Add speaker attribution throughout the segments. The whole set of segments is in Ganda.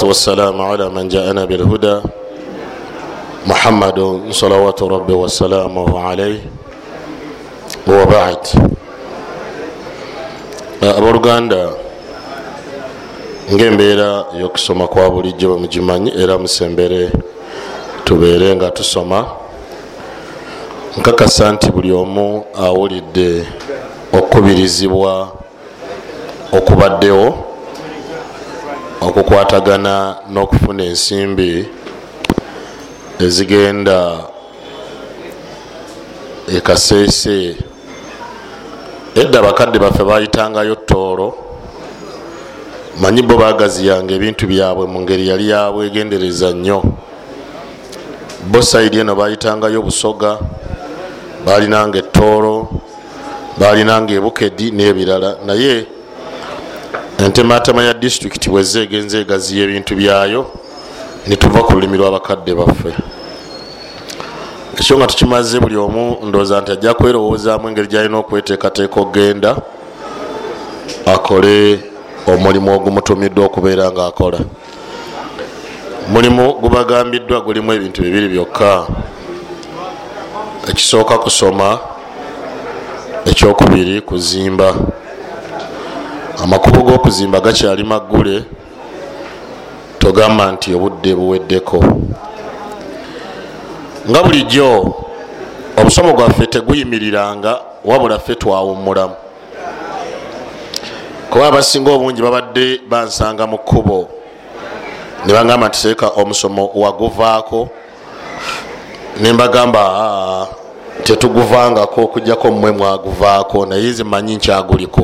Speaker 1: والسلام على من جاءنا بالهدى محمد صلوات ربي وسلامه عليه وبعد abooluganda ngaembeera y'okusoma kwa bulijjo bwemugimanyi era musembere tubeere nga tusoma nkakasa nti buli omu awulidde okubirizibwa okubaddewo okukwatagana n'okufuna ensimbi ezigenda ekaseese edda abakadde baffe bayitangayo tooro manyi bo bagaziyanga ebintu byabwe mu ngeri yali yabwegendereza nnyo. Bo saidi eno bayitangayo busoga balinanga etooro balinanga ebukedi n'ebirala. Naye entematema ya disitulikiti bweza egenza egaziya ebintu byayo nituva ku lulimi lw'abakadde baffe. Ekyo nga tukimaze buli omu ndowooza nti ajja kwerowoozaamu engeri gyalina okweteekateeka okgenda akole omulimu ogumutumiddwa okubeera nga akola mulimu gubagambiddwa gulimu ebintu bibiri byokka. Ekisooka kusoma ekyokubiri kuzimba amakubo g'okuzimba gakyali maggule togamba nti obudde buweddeko. Nga bulijjo omusomo gwaffe teguyimiriranga wabula ffe twawummulamu. Kuba abasinga obungi babadde bansanga mu kkubo ne bagamba nti seeka omusomo waguvaako. Nembagamba tetuguvangako okujjako mmwe mwaguvaako naye nze manyi nkyaguliko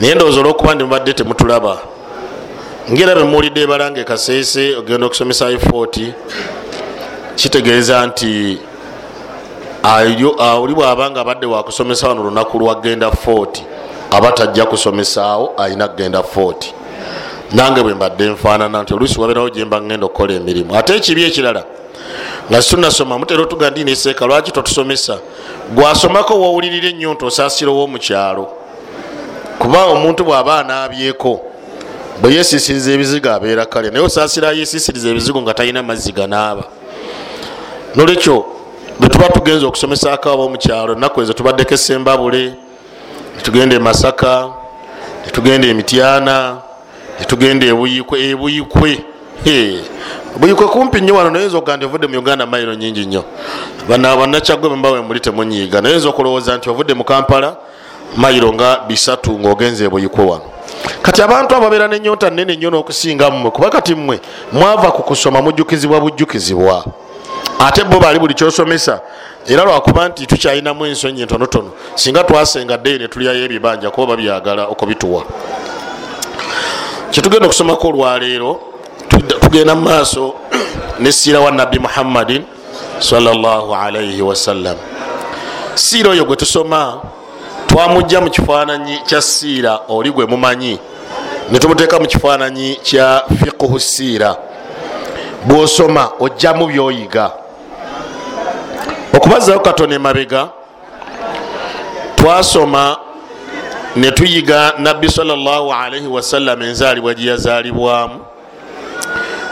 Speaker 1: naye ndowooza olwokuba ndi mubadde temutulaba ngaera bemuwulidde ebalanga ekaseese ogenda okusomesa ifoti kitegeeza nti oli bwaba nga abadde wakusomesa wano olunaku lwagenda foti aba tajja kusomesaawo alina kgenda foti nange bwe mbadde nfaanana nti oluusi wabeerawo gyemba ngenda okukola emirimu. Ate ekibi ekirala nga situnasoma mutera otuga ndi neseeka lwaki totusomesa? Gwasomako wowulirira ennyo nti osaasira owomukyalo kuba omuntu bw'aba anaabyeko bwe yesiisiriza ebizigo abeera kale naye osaasira yesiisiriza ebizigo nga talina mazzi ganaaba nolwekyo bwe tuba tugenza okusomesako abomukyalo ennaku ezo tubaddeko esembabule netugenda emasaka netugenda emityana netugenda ebuyikwe ebuyikwe buyikwe kumpi nnyo wano nayenza okuga nti ovudde mu uganda mayiro nyingi nnyo. Banakyagwe bembawe muli temunyiiga nayenza okulowooza nti ovudde mu kampala mayiro nga bisatu ngaogenza ebuyikwe wano. Kati abantu abo babeera nenyonta nene nnyo n'okusinga mmwe kuba kati mmwe mwava ku kusoma mujjukizibwa bujjukizibwa. Ate bo baali buli kyosomesa era lwakuba nti tukyalinamu ensonyi entonotono singa twasenga ddeyi netulyayo ebibanja kuba babyagala okubituwa. Kyetugenda okusomako olwaleero tugenda mu maaso nesiira wa nabbi muhammadin salaalaihi wasallam siira oyo gwe tusoma twamujja mu kifaananyi kya siira oli gwe mumanyi. Netumuteeka mu kifaananyi kya fiqhu siira. Bwosoma ojjamu byoyiga. Okubazzayo katono emabega twasoma netuyiga nabbi salaalaihi wasallam enzaalibwa gyeyazaalibwamu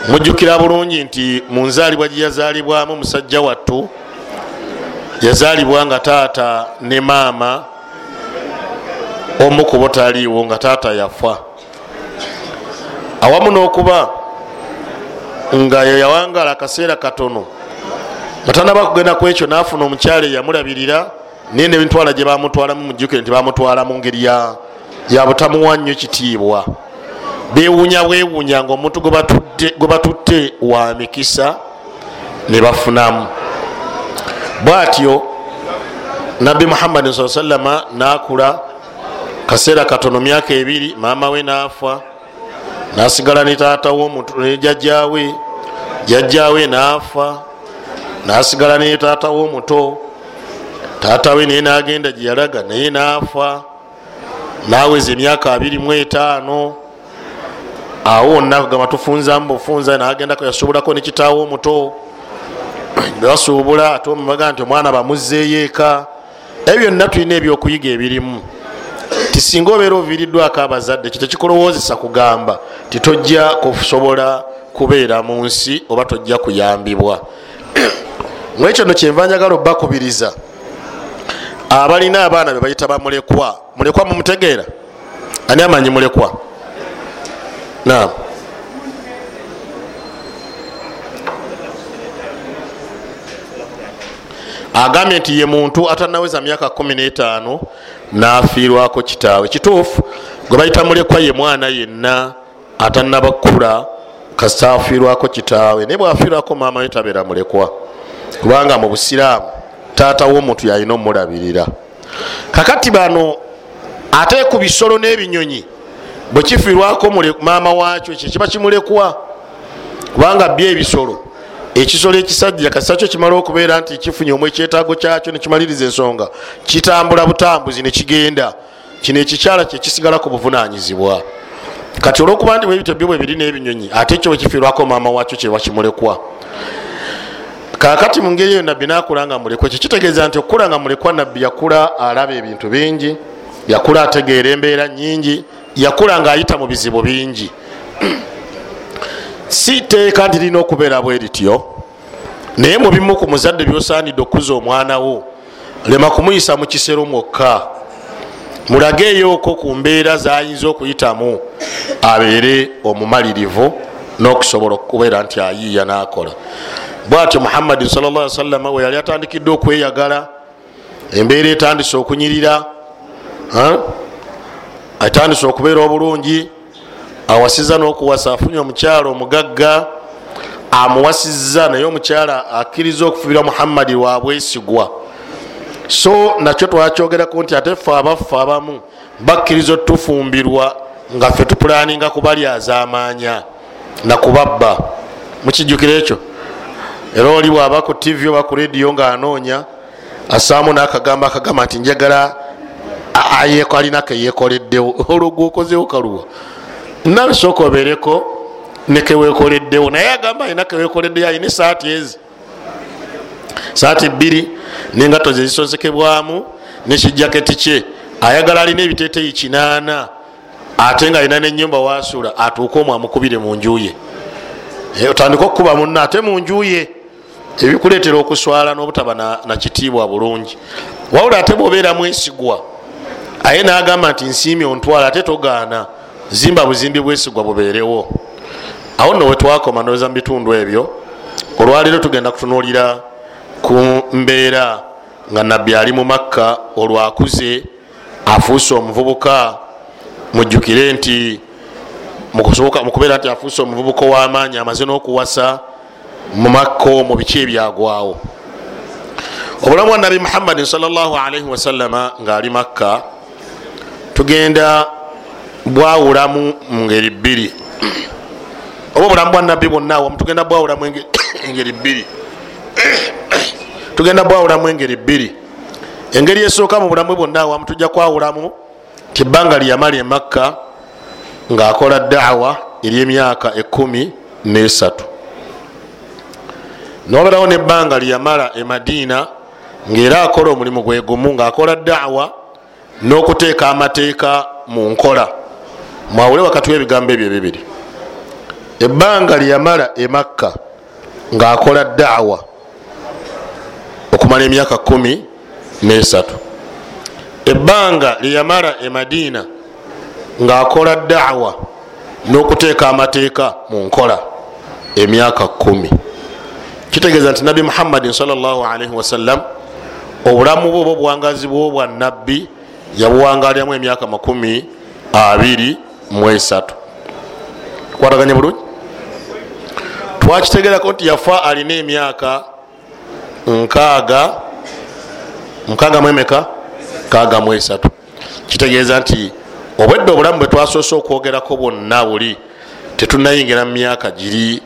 Speaker 1: mujjukira bulungi nti mu nzaalibwa gyeyazaalibwamu musajja wattu yazaalibwa nga taata ne maama omu kubo taliiwo nga taata yafa. Awamu n'okuba nga yeyawangala akaseera katono. Nga tanaba kugenda ku ekyo nafuna omukyala eyamulabirira naye nebitwala gye bamutwalamu mujjukire nti bamutwala mu ngeri ya butamuwa nnyo kitiibwa. Bewuunya bwewuunya nga omuntu gwe batutte wa mikisa ne bafunamu. Bwatyo nabbi muhammadin saa sallama nakula kaseera katono myaka ebiri maama we naafa nasigala ne taatawo ne jajjawe jajjawe naafa nasigala ne taatawo omuto taatawe naye nagenda gyeyalaga naye naafa naweza emyaka abiri mu etaano awo nakugamba tufunzamu bufunza nagendako yasuubulako nekitaawo omuto. Basuubula ate omubaga nti omwana bamuzzeeyo eka. Ebyo byonna tulina ebyokuyiga ebirimu tisinga obeera oviiriddwako abazadde kitekikulowozesa kugamba titojja kusobola kubeera mu nsi oba tojja kuyambibwa. Mwekyo no kyenva njagala obbakubiriza abalina abaana be bayita bamulekwa mulekwa. Mumutegeera? Ani amanyi mulekwa? Naam. Agambye nti ye muntu atanaweza myaka 15 nafiirwako kitaawe kituufu gwe bayita mulekwa ye mwana yenna atanabakula kasita afiirwako kitaawe. Naye bwafiirwako maama we tabeera mulekwa kubanga mu busiraamu taata w'omuntu yalina omulabirira. Kakati bano ate ku bisolo n'ebinyonyi bwe kifiirwako maama waakyo ekyo kiba kimulekwa kubanga byo ebisolo ekisolo ekisajja kasita kyo kimala okubeera nti kifunye omu ekyetaago kyakyo nekimaliriza ensonga kitambula butambuzi nekigenda kino ekikyala kyekisigala ku buvunanyizibwa kati olwokuba ndi bwebityo byo bwe biri n'ebinyonyi ate ekyo bwekifiirwako maama waakyo kyeba kimulekwa kakati mu ngeri eyo nabbi nakula nga mulekwa ekyo kitegeeza nti okukula nga mulekwa nabbi yakula alaba ebintu bingi yakula ategeera embeera nyingi yakula ngaayita mu bizibu bingi si teeka nti lina okubeera bwe rityo naye mubimu ku muzadde byosaanidde okuza omwana wo lema kumuyisa mu kisero mwokka. Mulage eyooko ku mbeera zayinza okuyitamu abeere omumalirivu n'okusobola okubeera nti ayiiya n'akola. Bwatyo muhammadin salla salama we yali atandikidde okweyagala embeera etandise okunyirira etandise okubeera obulungi awasiza n'okuwasa afunye omukyala omugagga amuwasiza naye omukyala akkiriza okufubira muhammadi wabwesigwa so nakyo twakyogerako nti ate fe abaffe abamu bakkiriza otufumbirwa nga ffe tupulaninga kubalyazamanya nakubabba mukijjukira ekyo? Era oli bwaba ku tv oba ku rediyo ng'anoonya asaamu n'akagambo akagamba nti njagala alina keyekoleddewo olwo gwokozewo kaluwa nabisooka obereko nekewekoleddewo naye agamba alina kewekoleddeyo alina esaati ezi. Saati bbiri nengato zezisozekebwamu nekijaketi kye. Ayagala alina ebiteteyi kinaana ate nga alina nenyumba wasula atuuke omw amukubire mu njuye otandika okukuba munna ate mu njuye ebikuleetera okuswala n'obutaba nakitiibwa bulungi. Wawula ate bwobeera mwesigwa aye nagamba nti nsiimi ontwala ate togaana zimba buzimbi bwesigwa bubeerewo. Awo nno wetwakoma noweza mu bitundu ebyo olwaleero tugenda kutunuulira ku mbeera nga nabbi ali mu makka olwakuze afuuse omuvubuka mujjukire nti mukubeera nti afuuse omuvubuka ow'amaanyi amaze n'okuwasa mu makka mu biki ebyagwawo. Obulamu bwa nabi muhammadin salaalii wasalama ngaali makka tugenda bwawulamu mu ngeri bbiri. Oba obulamu bwa nabbi bwonna awamu tugenda bwawulamu engeri bbiri. Tugenda bwawulamu engeri bbiri. Engeri esooka mu bulamu bwonna awamu tujja kwawulamu ti ebbanga lyeyamala emakka ngaakola dawa eryemyaka ekumi nesatu. Noberawo nebbanga lyeyamala emadiina ngaera akola omulimu gwegumu ngaakola dawa n'okuteeka amateeka mu nkola mwawule wakati webigambo ebyo bibiri ebbanga lyeyamala emakka ngaakola dawa okumala emyaka kumi nesatu. Ebbanga lyeyamala emadiina ngaakola dawa n'okuteeka amateeka mu nkola emyaka kumi. Kitegeeza nti nabi muhammadin salaalii wasallam obulamu bwe oba obuwangazi bwo bwa nabbi yabuwangalyamu emyaka makumi abiri muesatu kwataganye bulungi? Twakitegerako nti yafa alina emyaka nkaaga nkaaga mwemeka nkaaga muesatu kitegeeza nti obwedde obulamu bwe twasoose okwogerako bwonna buli tetunayingira mu myaka giri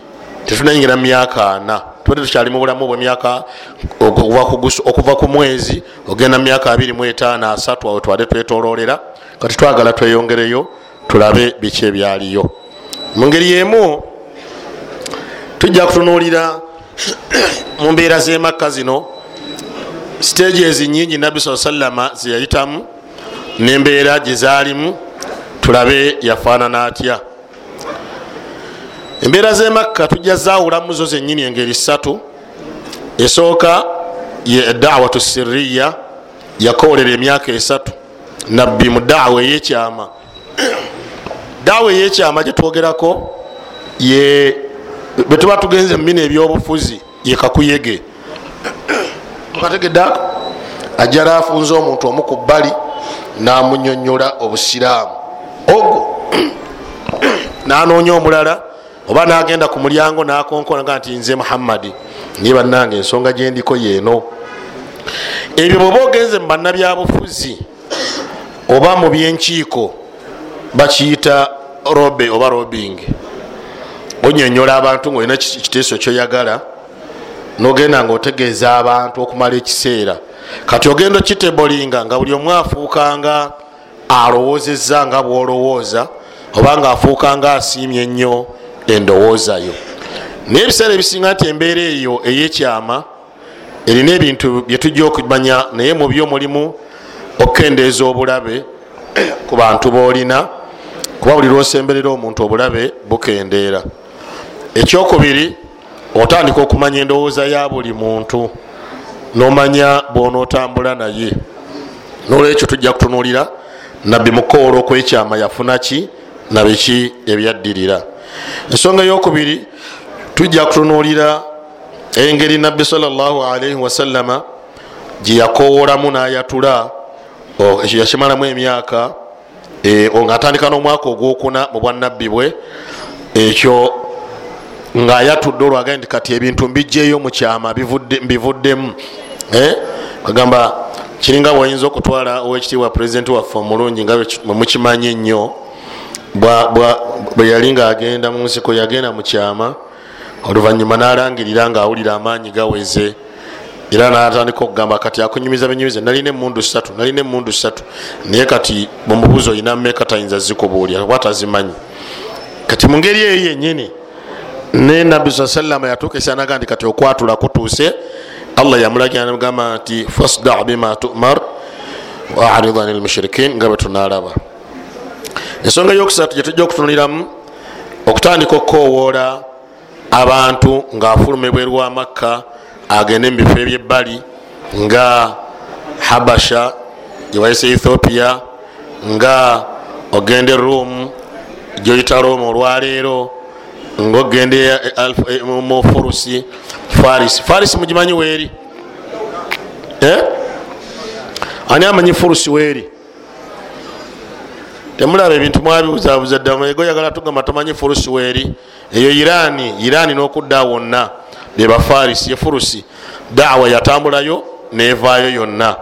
Speaker 1: tetunayingira mu myaka ana. Tubadde tukyali mu bulamu bwemyaka okuva ku mwezi ogenda mu myaka 25 asatu awe twade twetololera kati twagala tweyongereyo tulabe biki ebyaliyo. Mu ngeri yemu tujja kutunuulira mu mbeera z'emakka zino siteegi ezi nyingi nabbi saa sallama zeyayitamu nembeera gyezalimu tulabe yafaanana atya. Embeera zemakka tujja zawulamu zo zenyini engeri satu esooka ye dawatu siriya yakowolera emyaka esatu. Nabbi mu dawa eyekyama dawa eyekyama gyetwogerako ye bwetuba tugenze mumina ebyobufuzi ye kakuyege. Kategeddeako ajala afunze omuntu omu ku bbali namunyonyola obusiraamu. Ogwo nanoonya omulala oba nagenda ku mulyango nakonkonaga nti nze muhammadi niye bannange ensonga gyendiko yeeno ebyo bweoba ogenze mu bannabyabufuzi oba mu byenkiiko bakiyita robe oba robing onyonyola abantu ngaolina kiteeso kyoyagala nogenda nga otegeeza abantu okumala ekiseera. Kati ogenda okitebolinga nga buli omu afuukanga alowoozezza nga bwolowooza oba nga afuukanga asiimye ennyo endowoozayo. Naye ebiseera ebisinga nti embeera eyo ey'ekyama erina ebintu byetujja okumanya naye mu byo mulimu okukendeeza obulabe ku bantu boolina kuba buli lwosemberera omuntu obulabe bukendeera. Ekyokubiri otandika okumanya endowooza ya buli muntu nomanya bwonootambula naye. Nolwekyo tujja kutunulira nabbi mukoolo okwekyama yafuna ki nabiki ebyaddirira ensonga eyokubiri tujja kutunulira engeri nabbi salaalaihi wasallama gyeyakowoolamu nayatula ekyo yakimalamu emyaka ngaatandika n'omwaka ogwokuna mu bwanabbi bwe. Ekyo ngaayatudde olwagaye nti kati ebintu mbijjeeyo mukyama mbivuddemu. Agamba kiringa bwayinza okutwala owekitiibwa purezidenti waffe omulungi nga mwemukimanyi ennyo bwe yali ngaagenda mu nsiko yagenda mukyama oluvanyuma nalangirira ngaawulira amaanyi gaweze era natandika okugamba kati akunyumiza binyumiza nalina emundu satu nalina emundu satu naye kati mumubuuzi olina meka tayinza zikubuulya kuba tazimanyi kati mu ngeri eyo yenyini ne nabbi saa sallama yatuuka esyanaga nti kati okwatula kutuuse. Allah yamulagira namugamba nti fasda bima tumar waarid ani lmushirikin nga bwe tunalaba ensonga yokusatu gyetujja okutunuliramu okutandika okukowoola abantu ngaafuluma ebweru wa makka agende mu bifo ebyebbali nga habasha gyewayise ethiopia nga ogende rom gyoyita roma olwaleero nga ogende mu furusi faris. Faris mugimanyi weeri? Ani amanyi furusi weeri? Temulaba ebintu mwabibuzabuza ddamu ego yagala tugamba tamanyi furusi weeri. Eyo irani irani n'okudda wonna bebafarisi efurusi dawa yatambulayo nevaayo yonna.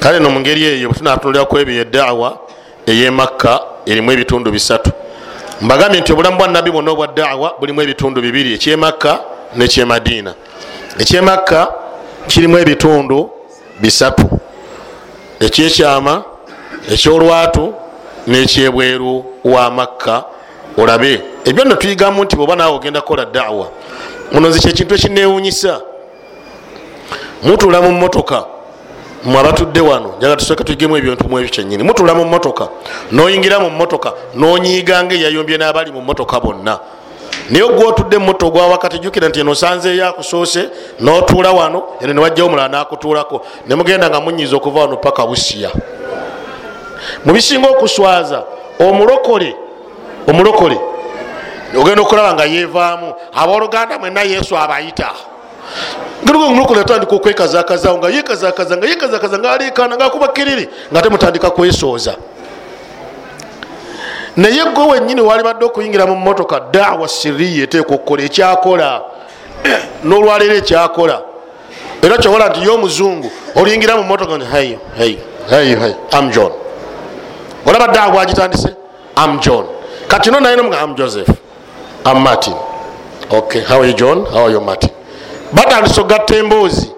Speaker 1: Kale no mungeri eyo bwetunatunuliraku ebyo edawa eyemakka erimu ebitundu bisatu. Mbagambye nti obulamu bwa nabbi bwonna obwa dawa bulimu ebitundu bibiri ekyemakka nekyemadiina ekyemakka kirimu ebitundu bisatu. Ekyekyama ekyolwatu nekyebweru wa makka. Olabe ebyo nno tuyigamu nti bwoba naawe ogenda kukola dawa muno nze kyekintu ekinewunyisa mutula mu motoka mwe abatudde wano. Jaga tusooke tuyigemu ebintu mu ebyo kyenyini mutula mu motoka noyingira mu motoka nonyiganga eyayombye n'abali mu motoka bonna. Naye ogwa otudde mumoto ogwa wakati jukira nti enosanzeeyo akusoose notuula wano eno newajjawo mulala nakutuulako. Nemugenda nga munyiza okuva wano paka busiya. Mubisinga okuswaza omulokole omulokole ogenda okulaba nga yevaamu abooluganda mwena yesu abayita. Omulokole atandika okwekazakazawo nga yekazakaza nga yekazakaza nga aleekana nga akuba kiriri nga temutandika kwesooza. Naye gwe wenyini wali badde okuyingira mu motoka dawa siriya eteeka okukola ekyakola. Nolwaleero ekyakola. Era kyobola nti yomuzungu oliyingira mu motoka hey, hey, hey, hey, am john. Olaba dawa bwagitandise am john. Kati no naye nomuga am joseph am martin. Okay how are you john? How are you martin? Batandise okugatta emboozi.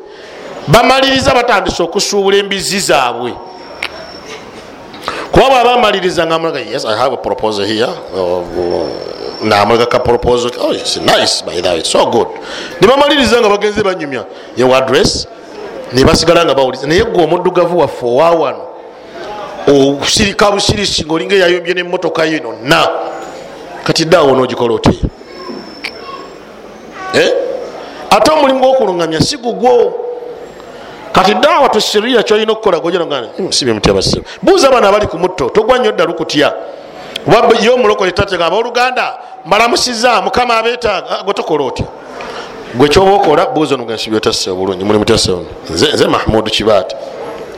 Speaker 1: Bamaliriza batandise okusuubula embizi zaabwe. Kuba bwaba amaliriza nga amulaga yes i have a proposal here. Namulaga ka proposal. Oh it's nice by that it's so good. Nebamaliriza nga bagenze banyumya. Yewa address? Nebasigala nga bawuliza. Naye gwe omuddugavu waffe owawano osirika busirisi ngaolinga eyayombye nemotoka yo nonna kati daawo nogikola oti eh? ate omulimu gwokuluŋamya si gugwo. Kati daawa tusiriya kyolina okukola gojasibye mutya basibe buuza abaana abali ku mutto togwa nnyo dda lukutya? Oba ye omulokole tatega abooluganda mbalamusiza mukama abeetaaga gwe tokola otya? Gwe kyoba okola buuza onogensibye otasse obulungi muli mutasse nze mahmudu kibaati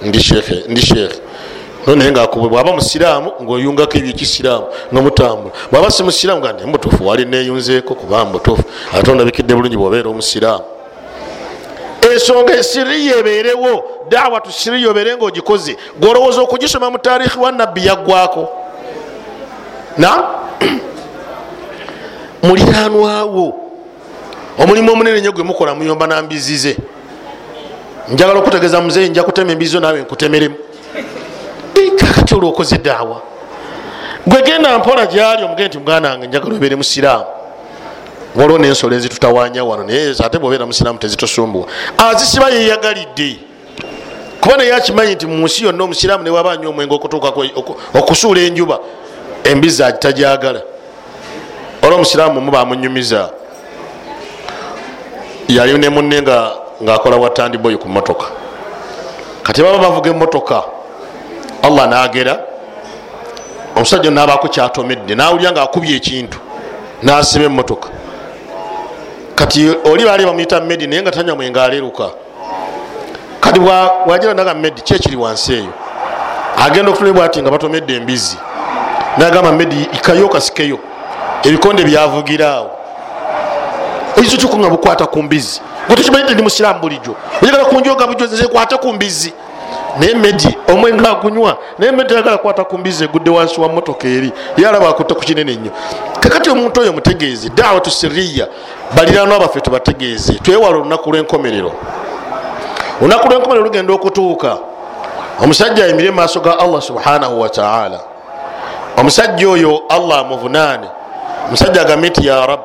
Speaker 1: ndi shekhe ndi shekhe naye ngaakubwe bwaba musiraamu ngaoyungako ebyekisiraamu nomutambula bwaba si musiraamu ga mbutuufu wali neyunzeeko kuba mbutuufu ate ondabikidde bulungi bwobeera omusiraamu. Ensonga esiriya ebeerewo dawatu siriya obeere nga ogikoze gwolowooza okugisoma mu tarikhi wa nabbi yaggwako. Na? Muliranwawo omulimu omunene nyo gwe mukola muyomba nambizize njagala okutegeeza muzeyi nja kutema embizo naawe nkutemeremu kakati olwokoze daawa gwegenda mpola gyali omugende nti muganda wange njagala obeere musiraamu. Waliwo nensolo ezitutawanya wano naye ate bwobeera musiraamu tezitusumbuwa azisiba yeyagalidde kuba naye akimanyi nti munsi yonna omusiraamu newaba nyo omwenge okutuukako okusuula enjuba embizi agitajagala. Olwa omusiraamu mu bamunyumiza yali ne munne ngaakola watandiboyi ku motoka kati baba bavuga emotoka allah nagera omusajja nabako kyatomedde nawulira nga akubye ekintu nasiba emotoka kati oli bali bamuyita medi naye nga tanywa mwenga aleruka kati wagira naga medi kyekiri wansi eyo? Agenda okutulebwa ati nga batomedde embizi nagamba medi ikayo kasikeyo ebikonde byavugiraawo. Oyiza otyuko nga bukwata ku mbizi gwetukimanyite ndi musiramu bulijjo oyagala kunjoga bujo kwate ku mbizi naye medi omwenga agunywa naye medi ayagala kwata ku mbizi egudde wansi wa motoka eri yalaba akutte ku kinene nnyo kakati omuntu oyo mutegeeze dawatu siriya baliranwa baffe tubategeeze twewala olunaku lwenkomerero. Olunaku lwenkomerero lugenda okutuuka. Omusajja ayimire maaso ga allah subhanahu wataala omusajja oyo allah amuvunaane. Omusajja agambe nti ya rabbi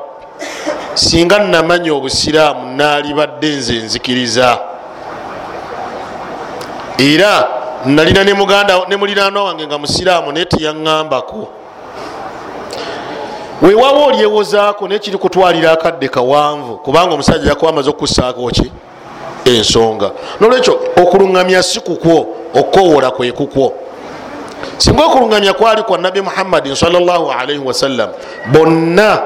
Speaker 1: singa namanya obusiraamu naalibadde nze nzikiriza era nalina ne muliranwa wange nga musiraamu naye teyaŋambako wewawa olyewozaako naye kiri kutwalira akadde kawanvu kubanga omusajja yakuba amaze okukussaako ki? Ensonga. Nolwekyo okuluŋamya si kukwo okukowola kwe kukwo. Singa okuluŋamya kwali kwa nabi muhammadin salaalaihi wasallam bonna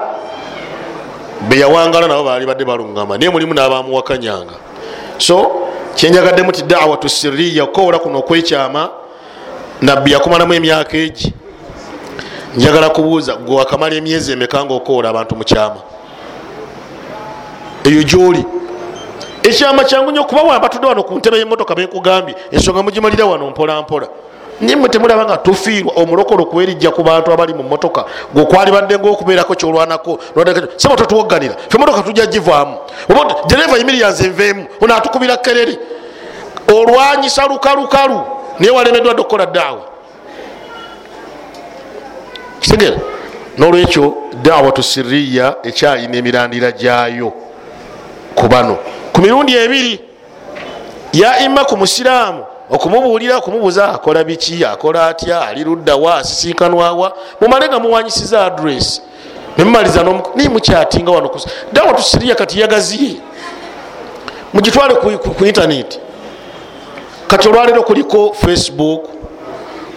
Speaker 1: beyawangala nabo bali badde baluŋama naye mulimu nabamuwakanyanga. So kyenjagaddemu ti dawatu siriya okukowola kuno okwekyama nabbi yakumalamu emyaka egi. Njagala kubuuza gwe wakamala emyezi emeka nga okowola abantu mukyama eyo gyoli. Ekyama kyangu nyo okuba wambatudde wano ku ntebe yemotoka benkugambye ensonga mugimalira wano mpolampola nimwe temulaba nga tufiirwa omulokolo kwerijja ku bantu abali mu motoka gwekwalibadde ngaokubeerako kyolwanako sebo totuwoganira fe motoka tujja givaamu. Dereva yimiriyanze nveemu ono atukubira kerere olwanyisa lukalukalu naye walemeddwa dde okukola daawa kitegera nolwekyo dawatu siriya ekyalina emirandira gyayo ku bano. Ku mirundi ebiri ya ima ku musiraamu okumubuulira okumubuuza akola biki akola atya ali luddawa asisinkanwawa mumale nga muwanyisiza adress nemumaliza naye mukyatinga wano dawatu siriya kati yagaziye. Mugitwale ku intaneti kati olwaleero kuliko facebook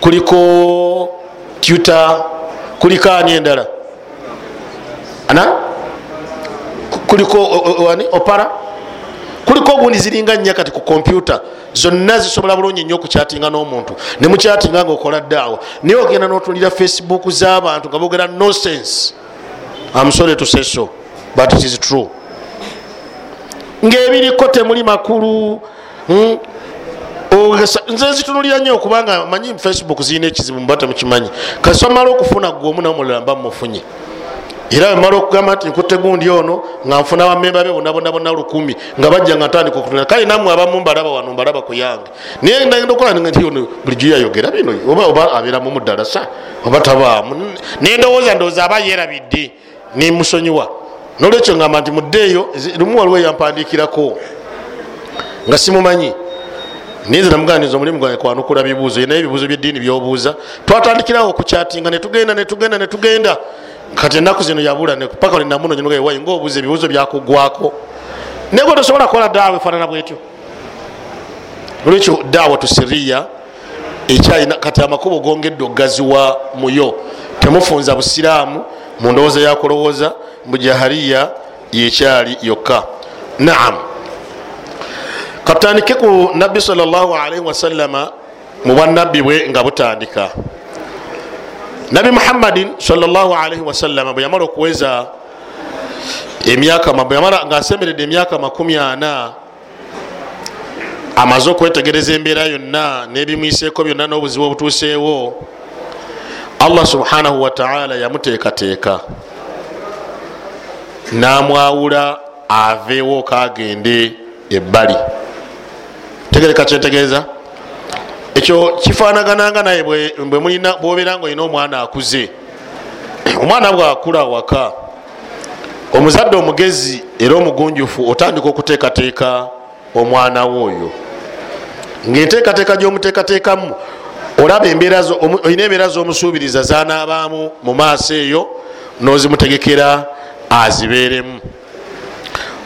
Speaker 1: kuliko twitter kuliko ani endala? Ana? Kuliko opara kuliko obundi ziringa nnya kati ku kompyuta zonna zisobola bulungi nnyo okukyatinga n'omuntu. Nemukyatinga nga okola ddaawa. Naye ogenda notulira facebook z'abantu nga bogera nonsense. Amsore to say so but it is true. Ngaebiriko temuli makulu hmm? nze zitunulira nnyo okubanga manyi facebook zirina ekizibu muba temukimanyi. Kasomala okufuna gwomu namulala mba mufunye era wemala okugamba nti nkutte gundi ono nga nfuna bamemba be bonabonabona lukumi nga bajja nga ntandika okutuna kale namwe abamu mbalaba wano mbalaba ku yange. Naye ndagenda okukola nti ono bulijjo yayogera bino oba oba abeeramu muddalasa oba tabaamu? Nendowooza ndowooza aba yerabidde nemusonyiwa nolwekyo ngamba nti muddeeyo lumu waliwo eyampandiikirako nga simumanyi. Niyinza namuganiza omulimu gwange kwanukula bibuuzo naye ebibuuzo byeddiini byobuuza. Twatandikirawo okukyatinga netugenda netugenda netugenda kati enaku zino yabula paka olinamunonyewayi ngaobuuza ebibuuzo byakugwako. Naye gwe tosobola kukola daawa efaanana bwetyo. Olwekyo daawa tusiriya ekyalina kati amakubo gongedde okugaziwa muyo. Temufunza busiraamu mu ndowooza yakulowooza mujahariya yekyali yokka. Naam. Katutandike ku nabbi salllahalaihi wasallama mu bwanabbi bwe nga butandika nabi muhammadin salllahalaihi wasallama bwe yamala okuweza emyaka nga asemberedde emyaka makumi ana amaze okwetegereza embeera yonna nebimwiseeko byonna n'obuzibu obutuuseewo allah subhanahu wataala yamuteekateeka. Namwawula aveewo kagende ebbali. Tegereka kyentegeeza ekyo kifanagananga naye bwobeera nga olina omwana akuze. Omwana bwakula waka omuzadde omugezi era omugunjufu otandika okuteekateeka omwana we oyo ngaenteekateeka gyomuteekateekamu olaba olina embeera zomusuubiriza zanaabaamu mu maaso eyo nozimutegekera azibeeremu.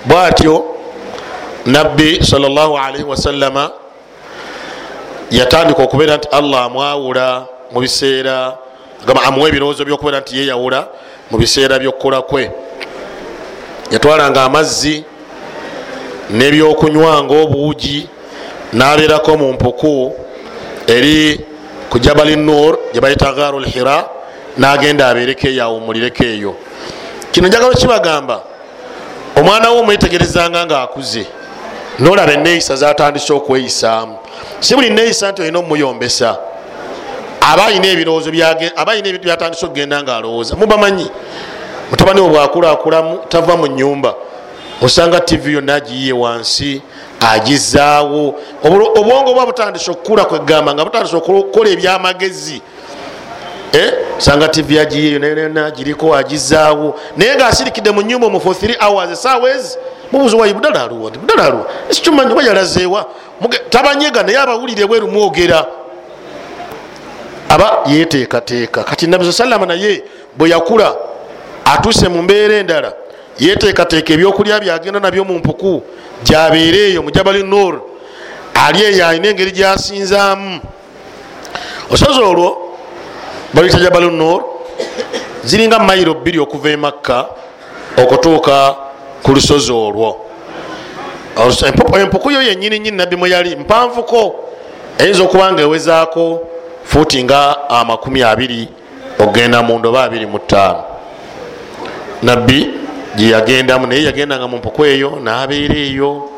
Speaker 1: Bwatyo nabbi salllahalaihi wasallama yatandika okubeera nti allah amwawula mu biseera amuwa ebirowoozo byokubeera nti yeyawula mu biseera byokukula kwe. Yatwalanga amazzi nebyokunywa nga obuugi nabeerako mu mpuku eri ku jabali nur gyebayita gaaru lhira nagenda abeereko eyo awumulireko eyo. Kino njagala kibagamba omwana we omwetegerezanga nga akuze nolaba eneeyisa zatandise okweyisaamu si buli neeyisa nti olina omumuyombesa aba ayina ebirowoozo aba ayina ebintu byatandise okugenda nga alowooza mubamanyi mutabani we bwakulakulamu tava mu nyumba osanga tv yonna agiyiye wansi agizaawo. Obwongo bwa butandise okukula kwegamba nga butandise okukola ebyamagezi. Sanga tv agiyeyo nayona giriko agizaawo. Naye nga asirikidde mu nyumba omu for 3 hours esaawa ezi mubuzi wayi budala aluwa ndi budala aluwa ekikyumanyi oba yalazeewa? Tabanyega naye abawulire bweru mwogera. Aba yeteekateeka. Kati nabi salama naye bwe yakula atuuse mu mbeera endala yeteekateeka ebyokulya byagenda nabyo mu mpuku gyabeere eyo mu jabali nur ali eyo alina engeri gyasinzaamu. Osozi olwo baluyita jabali nur ziringa mayiro bbiri okuva e makka okutuuka ku lusozi olwo. Empuku yo yenyini nyini nabbi mwe yali mpanvuko eyinza okuba nga ewezaako fuuti nga amakumi abiri okgenda mu ndoba abiri mu ttaano. Nabbi gyeyagendamu naye yagendanga mu mpuku eyo nabeera eyo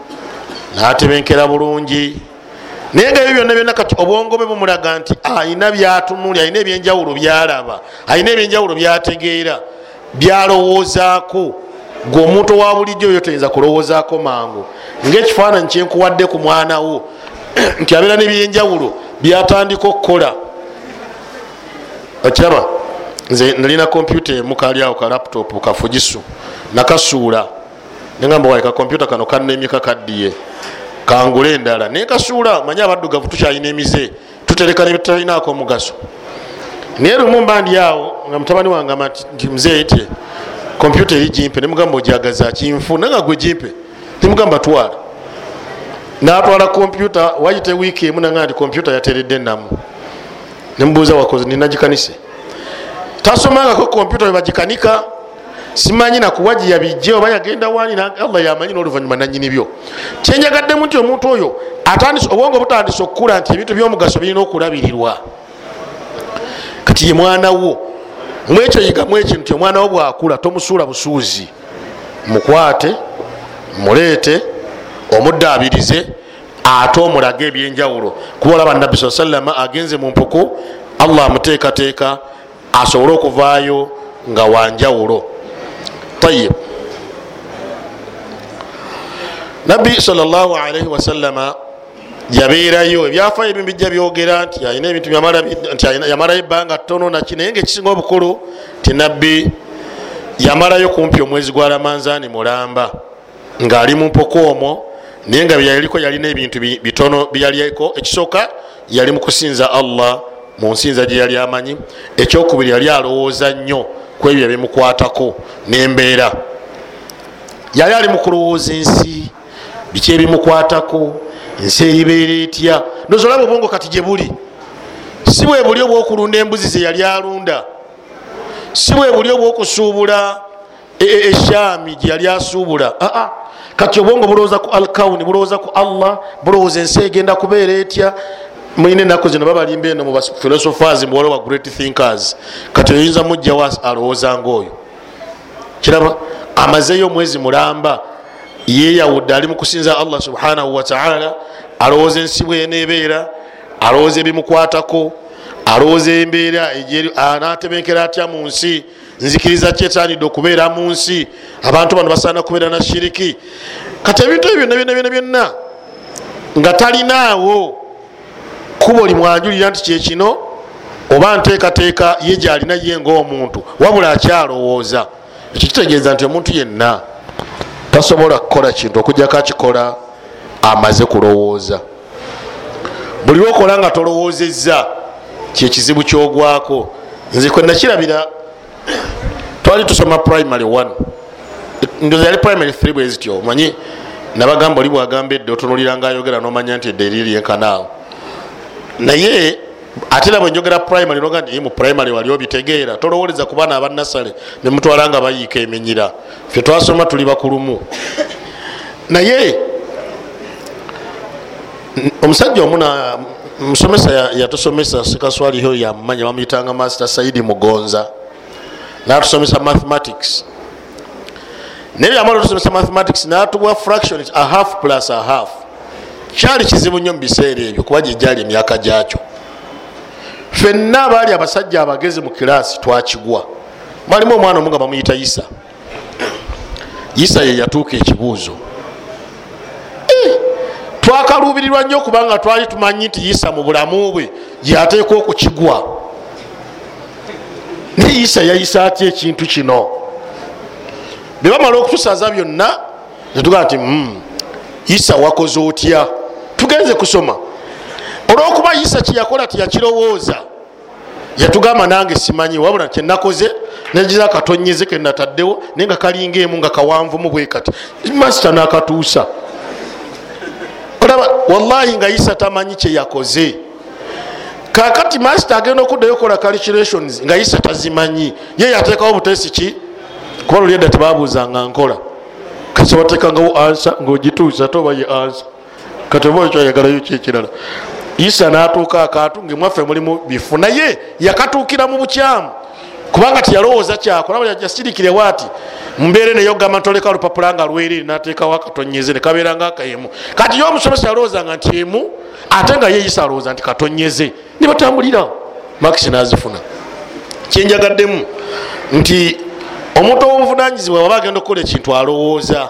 Speaker 1: natebenkera bulungi. Naye nga ebyo byonna byonna kati obwongo bwe bumulaga nti alina byatunuli alina ebyenjawulo byalaba alina ebyenjawulo byategeera byalowoozaako gwe omuntu owa bulijjo oyo toyinza kulowoozaako mangu. Ngaekifaananyi kyenkuwadde ku mwana wo nti abeera nebyenjawulo byatandika okukola. Okiraba nze nalina kompyuta emukaliawo ka laptop kafugisu nakasuula. Negamba waika kompyuta kano kanemye kakaddiye kangula endala. Naye kasuula manye abaddugavu tukyalina emize tutereka nebitalinako omugaso. Naye lumu mba ndi awo nga mutabani wange nti mzee tye kompyuta eri jimpe nemugamba ojagaza kinfu naye nga gwe jimpe nemugamba twala natwala kompyuta wayite wiiki emu nanga nti kompyuta yateredde namu nemubuuza wakoze ninagikanise tasomangako kompyuta webagikanika simanyi nakuwa gyeyabijje oba yagenda wani allah yamanyi noluvanyuma nanyini byo. Kyenjagaddemu nti omuntu oyo obwongo butandise okukula nti ebintu byomugaso birina okulabirirwa. Kati ye mwana wo mwekyo yigamu ekintu ti omwana wo bwakula tomusuula busuuzi. Mukwate muleete omuddaabirize ate omulaga ebyenjawulo. Kuba olaba nabbi saa sallama agenze mu mpuku allah amuteekateeka asobole okuvaayo nga wanjawulo tayib nabbi salaalaihi wasalama yabeerayo ebyafayo ebimu bijja byogera nti alina ebintu nti yamalayo ebbanga ttono naki naye nga ekisinga obukulu ti nabbi yamalayo kumpi omwezi gwa lamanzaani mulamba ng'ali mu mpuku omwo naye nga byeyaliko yalina ebintu bitono byeyaliko ekisooka yali mukusinza allah mu nsinza gye yali amanyi. Ekyokubiri yali alowooza nnyo ku ebyo ebimukwatako nembeera. Yali ali mukulowooza ensi biki ebimukwatako ensi eribeera etya ndozi olaba obwongo kati gye buli. Si bwe buli obwokulunda embuzi ze yali alunda. Si bwe buli obwokusuubula eshaami e, gye yali asuubula. Aa kati obwongo bulowooza ku alkauni bulowooza ku allah bulowooza ensi egenda kubeera etya? Mulina enaku zino babalimba eno mu philosophers muwala wa great thinkers. Kati oyinza mujjawo alowooza ngaoyo kiraba amazeyo omwezi mulamba yeyawudde ali mukusinza allah subhanahu wataala alowooza ensi bwenebeera alowooza ebimukwatako alowooza embeera anatebenkera atya mu nsi nzikiriza kyetanidde okubeera mu nsi abantu bano basaana kubeera na shiriki. Kati ebintu ebyo byonna byonna byonna byonna nga talinaawo kubo limwanjulira nti kyekino oba nteekateeka ye gyalina ye ngaomuntu wabula akyalowooza. Ekyo kitegeeza nti omuntu yenna tasobola kukola kintu okujjako akikola amaze kulowooza. Buli lwokola nga tolowoozezza kyekizibu kyogwako. Nze kwenakirabira twali tusoma primary 1 ndoza yali primary 3 bwezityo omanyi? Nabagamba oli bwagamba edde otunuliranga ayogera nomanya nti edde eriri lyenkanaawo naye ate nabwe njogera primary noga nti mu primary wali obitegeera. Tolowoleza ku baana abanasale nemutwala nga bayiika eminyira. Fe twasoma tuli bakulumu. Naye omusajja omuna musomesa yatusomesa sekaswaliho yamumanya bamuyitanga master saidi mugonza natusomesa mathematics. Naye byamala otusomesa mathematics natuwa fraction a half plus a half. Kyali kizibu nnyo mubiseera ebyo kuba gyegyali emyaka gyakyo fenna abaali abasajja abagezi mu kiraasi twakigwa. Balimu omwana omu nga bamuyita isa. Isa ye yatuuka ekibuuzo. Eh, twakaluubirirwa nnyo kubanga twali tumanyi nti isa mu bulamu bwe gyateeka okukigwa. Naye isa yayisa atya ekintu kino? Bebamala okutusaza byonna netugaa nti mm, isa wakoze otya? Tugenze kusoma olwokuba isa kyeyakola tiyakirowooza yatugamba nange simanyi wabula kyenakoze negira katonyeze kenataddewo naye nga kalinga emu nga kawanvumu bwe kati. Masita nakatuusa. Olaba wallahi nga isa tamanyi kyeyakoze kakati masita agenda okuddayo okola calculations nga isa tazimanyi. Ye yateekawo butesi ki? Kuba lulyedda tebabuuzanga nkola. Kasi batekangawo ansa ngaogituusa toba ye ansa kati oba ekyayagalayo kyekirala isa natuuka akantu ngaemwaffe mulimu bifu naye yakatuukira mu bukyamu. Kubanga tiyalowooza kyakola yasirikirewo ati mumbeere naye ogamba ntoleka olupapula nga lweriri nateekawo akatonyeze nekabeera nga akayemu kati ye omusomesa yalowoozanga nti emu ate nga ye isa alowooza nti katonyeze nibatambulira makisi nazifuna. Kyenjagaddemu nti omuntu owobuvunanyizibwa waba agenda okukola ekintu alowooza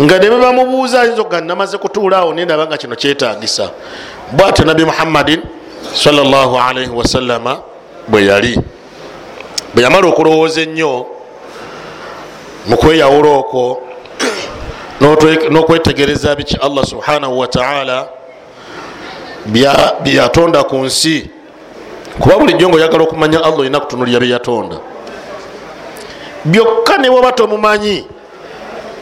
Speaker 1: nga ne bebamubuuza ayinza okuga namaze kutuulaawo nendaba nga kino kyetagisa bwatyo nabi muhammadin wasallama bwe yali bwe yamala okulowooza ennyo mukweyawula okwo n'okwetegereza biki allah subhanahu wataala byeyatonda ku nsi. Kuba bulijjo nga oyagala okumanya allah olina kutunulira byeyatonda byokka newaba tomumanyi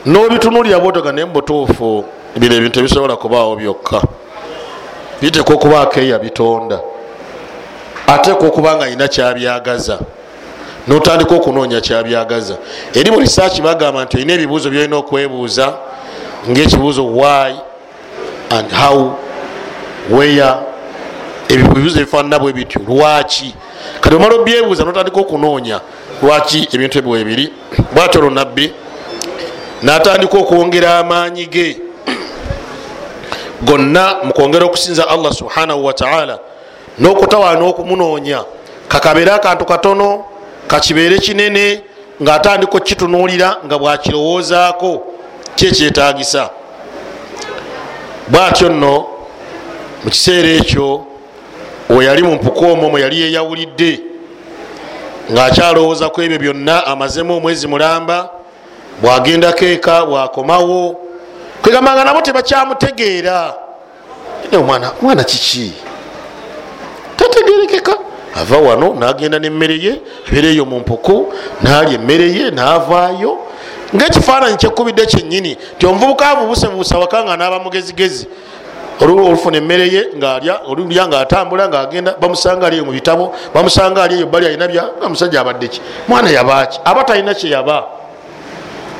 Speaker 1: nobitunulira bwotoga naye mubutuufu bino ebintu ebisobola kubaawo byokka biteeka okubaako eya bitonda. Ateeka okuba nga alina kyabyagaza. Notandika okunoonya kyabyagaza. Eri mu risaaki bagamba nti olina ebibuuzo byolina okwebuuza ngaekibuuzo why and how where ebibuuzo ebifaanana bwe bityo lwaki? Kati omala obyebuuza notandika okunoonya lwaki ebintu ebyo webiri bwatyo olunabbi natandika okwongera amaanyi ge gonna mukwongera okusinza allah subhanahu wataala nokutawaana okumunoonya kakabeere akantu katono kakibeere kinene ngaatandika okukitunuulira nga bwakirowoozaako kyekyetagisa bwatyo nno mukiseera ekyo weyali mu mpuku omwo mwe yali yeyawulidde ngaakyalowooza ku ebyo byonna amazemu omwezi mulamba bwagendako eka bwakomawo kwegambanga nabo tebakyamutegeera omwana kiki? Tategerekeka ava wano nagenda nemmere ye abeera eyo mu mpuku nalya emmere ye navaayo. Ngaekifaananyi kyekubidde kyenyini ti omuvubuka abubusebuusa waka nga naba mugezigezi. Olufuna emmere ye ngaalya olulya ngaatambula ngaagenda bamusanga ali eyo mu bitabo bamusanga ali eyo bali alina bya musajja abadde ki? Mwana yabaki aba talina kyeyaba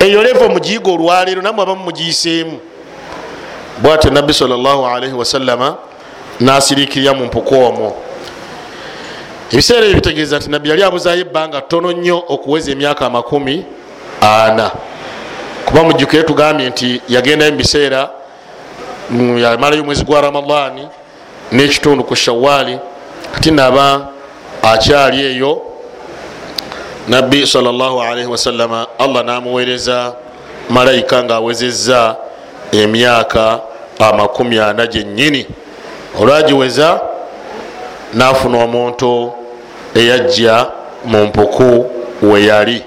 Speaker 1: eyo levo mugiyiga olwaleero namwe abamu mugiyiseemu. Bwatyo nabbi salaalaihi wasallama nasirikirya mu mpuku omwo. Ebiseera ebyo bitegeeza nti nabbi yali abuzayo ebbanga ttono nnyo okuweza emyaka amakumi ana. Kuba mujjukire tugambye nti yagendayo mubiseera yamalayo omwezi gwa ramadaani n'ekitundu ku shawaali kati naba akyali eyo nabbi salaalaihi wasallama allah namuweereza malayika ngaawezezza emyaka amakumi ana gyennyini. Olwagiweza nafuna omuntu eyajja mu mpuku weyali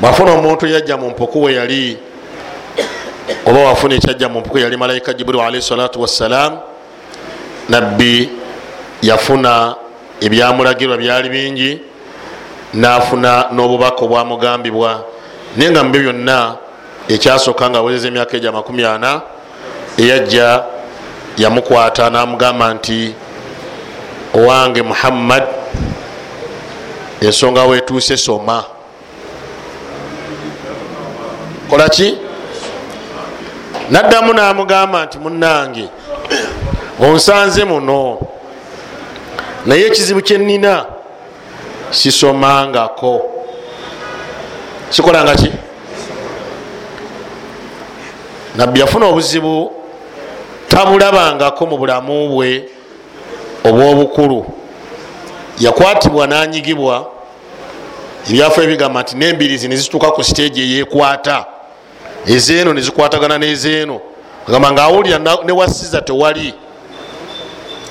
Speaker 1: bwafuna omuntu eyajja mu mpuku weyali oba wafuna ekyajja mu mpuku yali malayika jibrilu alaihi salatu wassalam nabbi yafuna ebyamulagirwa byali bingi nafuna n'obubaka obwamugambibwa. Naye nga mubyo byonna ekyasooka nga awezeza emyaka egyo amakumi ana eyajja yamukwata namugamba nti owange muhammad ensonga wetuuse soma. Kolaki naddamu namugamba nti munange onsanze muno naye ekizibu kyenina sisomangako. Sikolanga ki? Nabbi yafuna obuzibu tabulabangako mu bulamu bwe obwobukulu. Yakwatibwa nanyigibwa ebyafu ebigamba nti nembirizi nezituuka ku siteegi eyekwata ezeeno nezikwatagana nezeeno agamba nga awulira newasiza tewali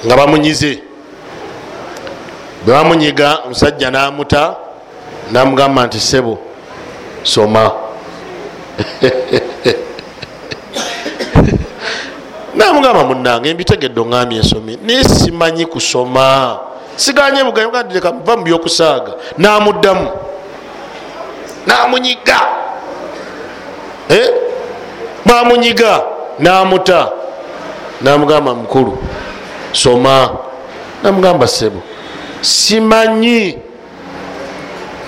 Speaker 1: nga bamunyize bwebamunyiga omusajja namuta namugamba nti sebo soma. Namugamba munange mbitegedde oŋambye ensomi. Naye simanyi kusoma. Siganye bugayogaddireka va mu byokusaaga. Namuddamu. Namunyiga. Mwamunyiga namuta. Namugamba mukulu soma. Namugamba sebo simanyi.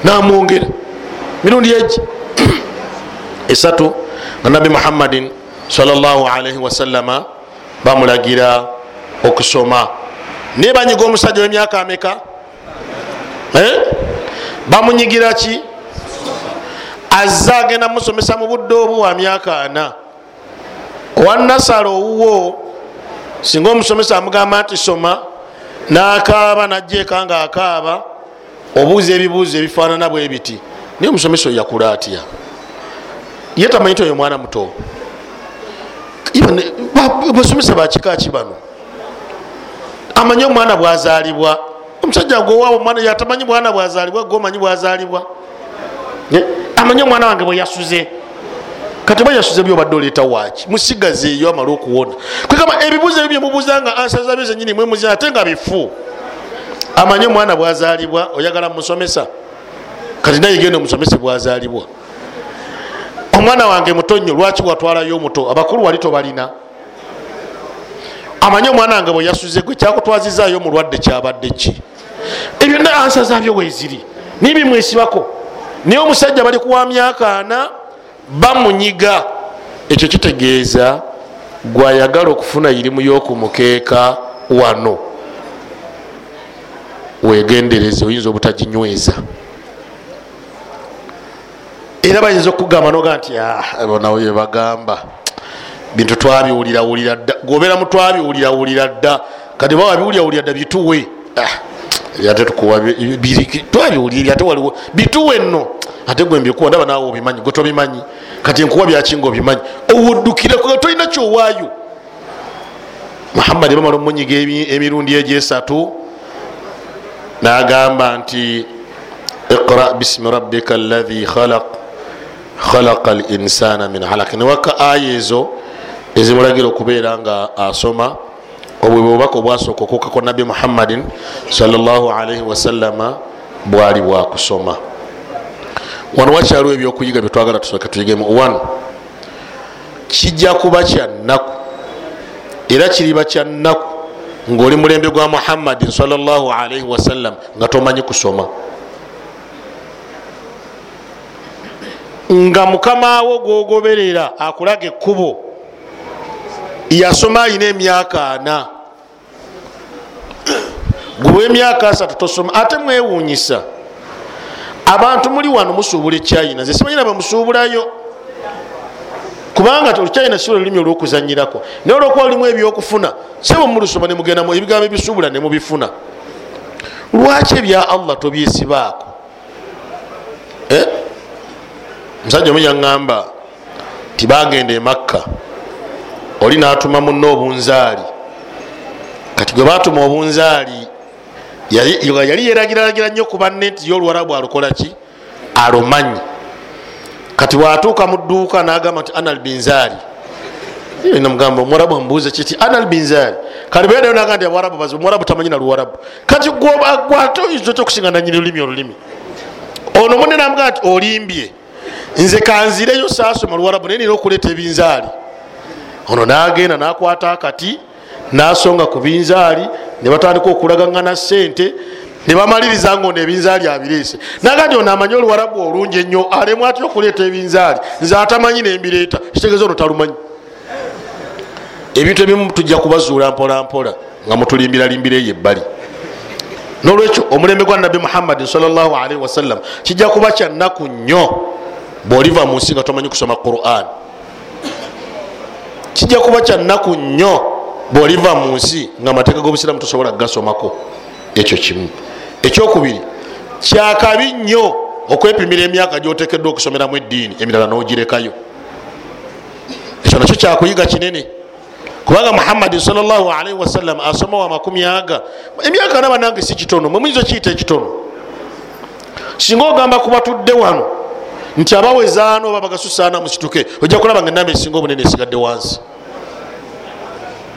Speaker 1: Namwongera mirundi egi esatu nga nabi muhammadin salaalaihi wasallama bamulagira okusoma. Naye banyiga omusajja wemyaka ameka? Bamunyigira ki? Azze agenda musomesa mu budde obu wa myaka ana. Owanasala owuwo singa omusomesa amugamba nti soma nakaaba najjeeka nga akaaba obuuza ebibuuzo ebifaanana bwe biti. Naye omusomesa oyo yakula atya? Ye tamanyi ti oyo mwana muto. Basomesa bakika ki bano? Amanyi omwana bwazalibwa omusajja gwowaabo omwana yatamanyi bwana bwazalibwa gomanyi bwazalibwa amanyi omwana wange bweyasuze kati oba yasuze byobadde oleeta waki musigaze eyo amale okuwona kwegamba ebibuuzo ebyo byemubuuza nga ansa zabyo zenyini mwemuzina ate nga bifu amanyi omwana bwazalibwa oyagala musomesa. Kati naye genda omusomese bwazalibwa. Omwana wange muto nnyo lwaki watwalayo omuto? Abakulu wali tobalina. Amanyi omwana wange bweyasuze gwe kyakutwazizayo mulwadde kyabadde ki? Ebyo na ansa zabyo weziri nibimwesibako naye omusajja bali kuwa myaka ana bamunyiga. Ekyo kitegeeza gwayagala okufuna irimu y'okumukeeka wano. Wegendereze oyinza obutaginyweza. Era bayinza okugamba noga nti bonawe yebagamba bintu twabiwulirawulira dda. Gobeera mu twabiwulirawulira dda. Kati bawa biwulirawulira dda bituwe ate tukuwa twabiwulira ate waliwo bituwe nno. Ate gwe mbikuwa ndaba naawe obimanyi gwe tobimanyi. Kati nkuwa byakinga obimanyi? Owuddukire tolina kyowaayo. Muhammadi bamala omunyiga emirundi egyesatu nagamba nti iqra bismi rabbika allahi khalaq khalaqa al insana min alaq newaka aya ezo ezimulagira okubeera nga asoma obwe bwobaka obwasooka okuukako nabi muhammadin salaalaihi wasallama bwali bwakusoma wano wakyaliwo ebyokuyiga byetwagala tusooke tuyigemu one kijja kuba kyannaku era kiriba kyannaku ngaoli mulembe gwa muhammadin salaalaihi wasallam nga tomanyi kusoma. Nga mukamawo gwogoberera akulaga ekkubo yasoma ayina emyaka ana gwe emyaka asatu tosoma ate mwewunyisa abantu muli wano musuubula ekyayina nze simanyina bamusuubulayo kubanga olukyayina si lulimi olwokuzanyirako naye olwokuba lulimu ebyokufuna sebo mulusoma nemugendamu ebigambo ebisuubula nemubifuna lwaki ebya allah tobyesibaako? Eh? musajja omu yaŋŋamba tibagenda emakka oli natuma munna obunzaali kati gwe batuma obunzaali yali yeragiraragira nnyo ku banne nti yolwarabu alukolaki alumanyi kati bwatuuka mu dduuka nagamba nti ana albinzaali namugamba omwarabu amubuuza kiti ana albinzaali kati bwedayo naga nti abwarabu bazibu omwarabu tamanyi na luwarabu. Kati gwate oyinza otya okusinga nanyini lulimi olulimi. Ono munne namugaa nti olimbye. Nze kanzireyo saasoma luwarabu naye nina okuleeta ebinzaali. Ono nagenda nakwata akati nasonga ku binzaali nebatandika okulagaŋana sente nebamaliriza nga ono ebinzaali abireese. Naga nti ono amanyi oluwarabu olungi ennyo alemu atya okuleeta ebinzaali? Nze atamanyi nembireeta kitegeeza ono talumanyi. Ebintu ebimu tujja kubazuula mpolampola nga mutulimbiralimbiraeyo ebbali. Nolwekyo omulembe gwa nabi muhammadin salaalii wasallam kijja kuba kyannaku nnyo bwoliva mu nsi nga tomanyi kusoma quran. Kijja kuba kyannaku nnyo bwoliva mu nsi nga amateeka g'obusiramu tosobola kugasomako ekyo kimu. Ekyokubiri kyakabi nnyo okwepimira emyaka gyotekeddwa okusomeramu eddiini emirala n'ogirekayo. Ekyo nakyo kyakuyiga kinene kubanga muhammadin salaalii wasallam asoma wa makumi aga emyaka naba nange si kitono mwemuyinza okiyita ekitono? Singa ogamba kuba tudde wano nti abawezaano oba bagasusaana musituke ojja kulaba nga enamba esinga obunene esigadde wansi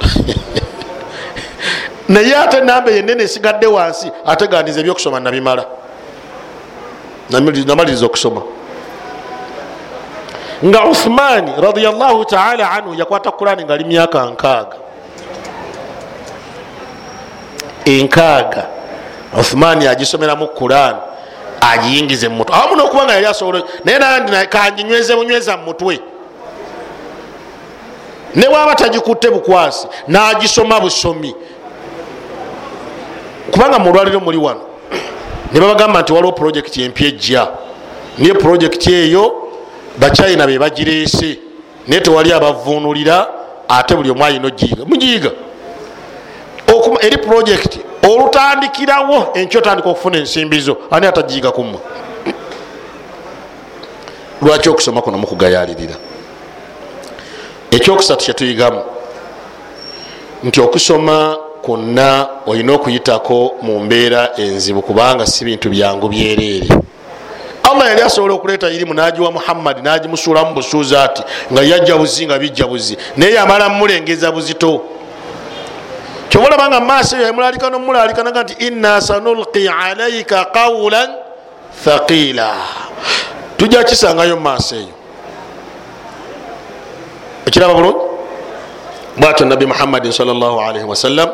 Speaker 1: naye ate enamba yenene esigadde wansi ateganiza ebyokusoma nabimala. Namaliriza okusoma. Nga uthmani radiallahu taala anhu yakwata kurani nga ali myaka nkaaga. Enkaaga. Uthmani agisomeramu kurani agiyingize mumutwe awamu nokuba nga yali asobola naye nandi kanginyweze bunyweza mumutwe ne bwaba tagikutte bukwasi nagisoma busomi. Kubanga mulwaliro muli wano nebabagamba nti waliwo projekiti empya ejja. Naye projekiti eyo bachina be bagireese. Naye tewali abavunulira ate buli omu ayina ogiyiga mugiyiga. Eri projekiti olutandikirawo enky otandika okufuna ensimbizo ani atagiyiga kumwe lwaki okusoma kuno mukugayalirira ekyokusatu kyetuyigamu nti okusoma kwonna olina okuyitako mu mbeera enzibu kubanga si bintu byangu byereere. Allah yali asobola okuleeta irimu nagiwa muhammadi nagimusuulamu busuuzi ati nga yajja buzi nga bijja buzi naye yamala mumulengeza buzito. Kyobalabanga mumaaso eyo yamulalika nomulalikanaga nti inna sanulqi alaika qawlan thaqila tujja kisangayo mumaaso eyo ekiraba bulungi? Bwatyo nabi muhammadin salaalii wasallam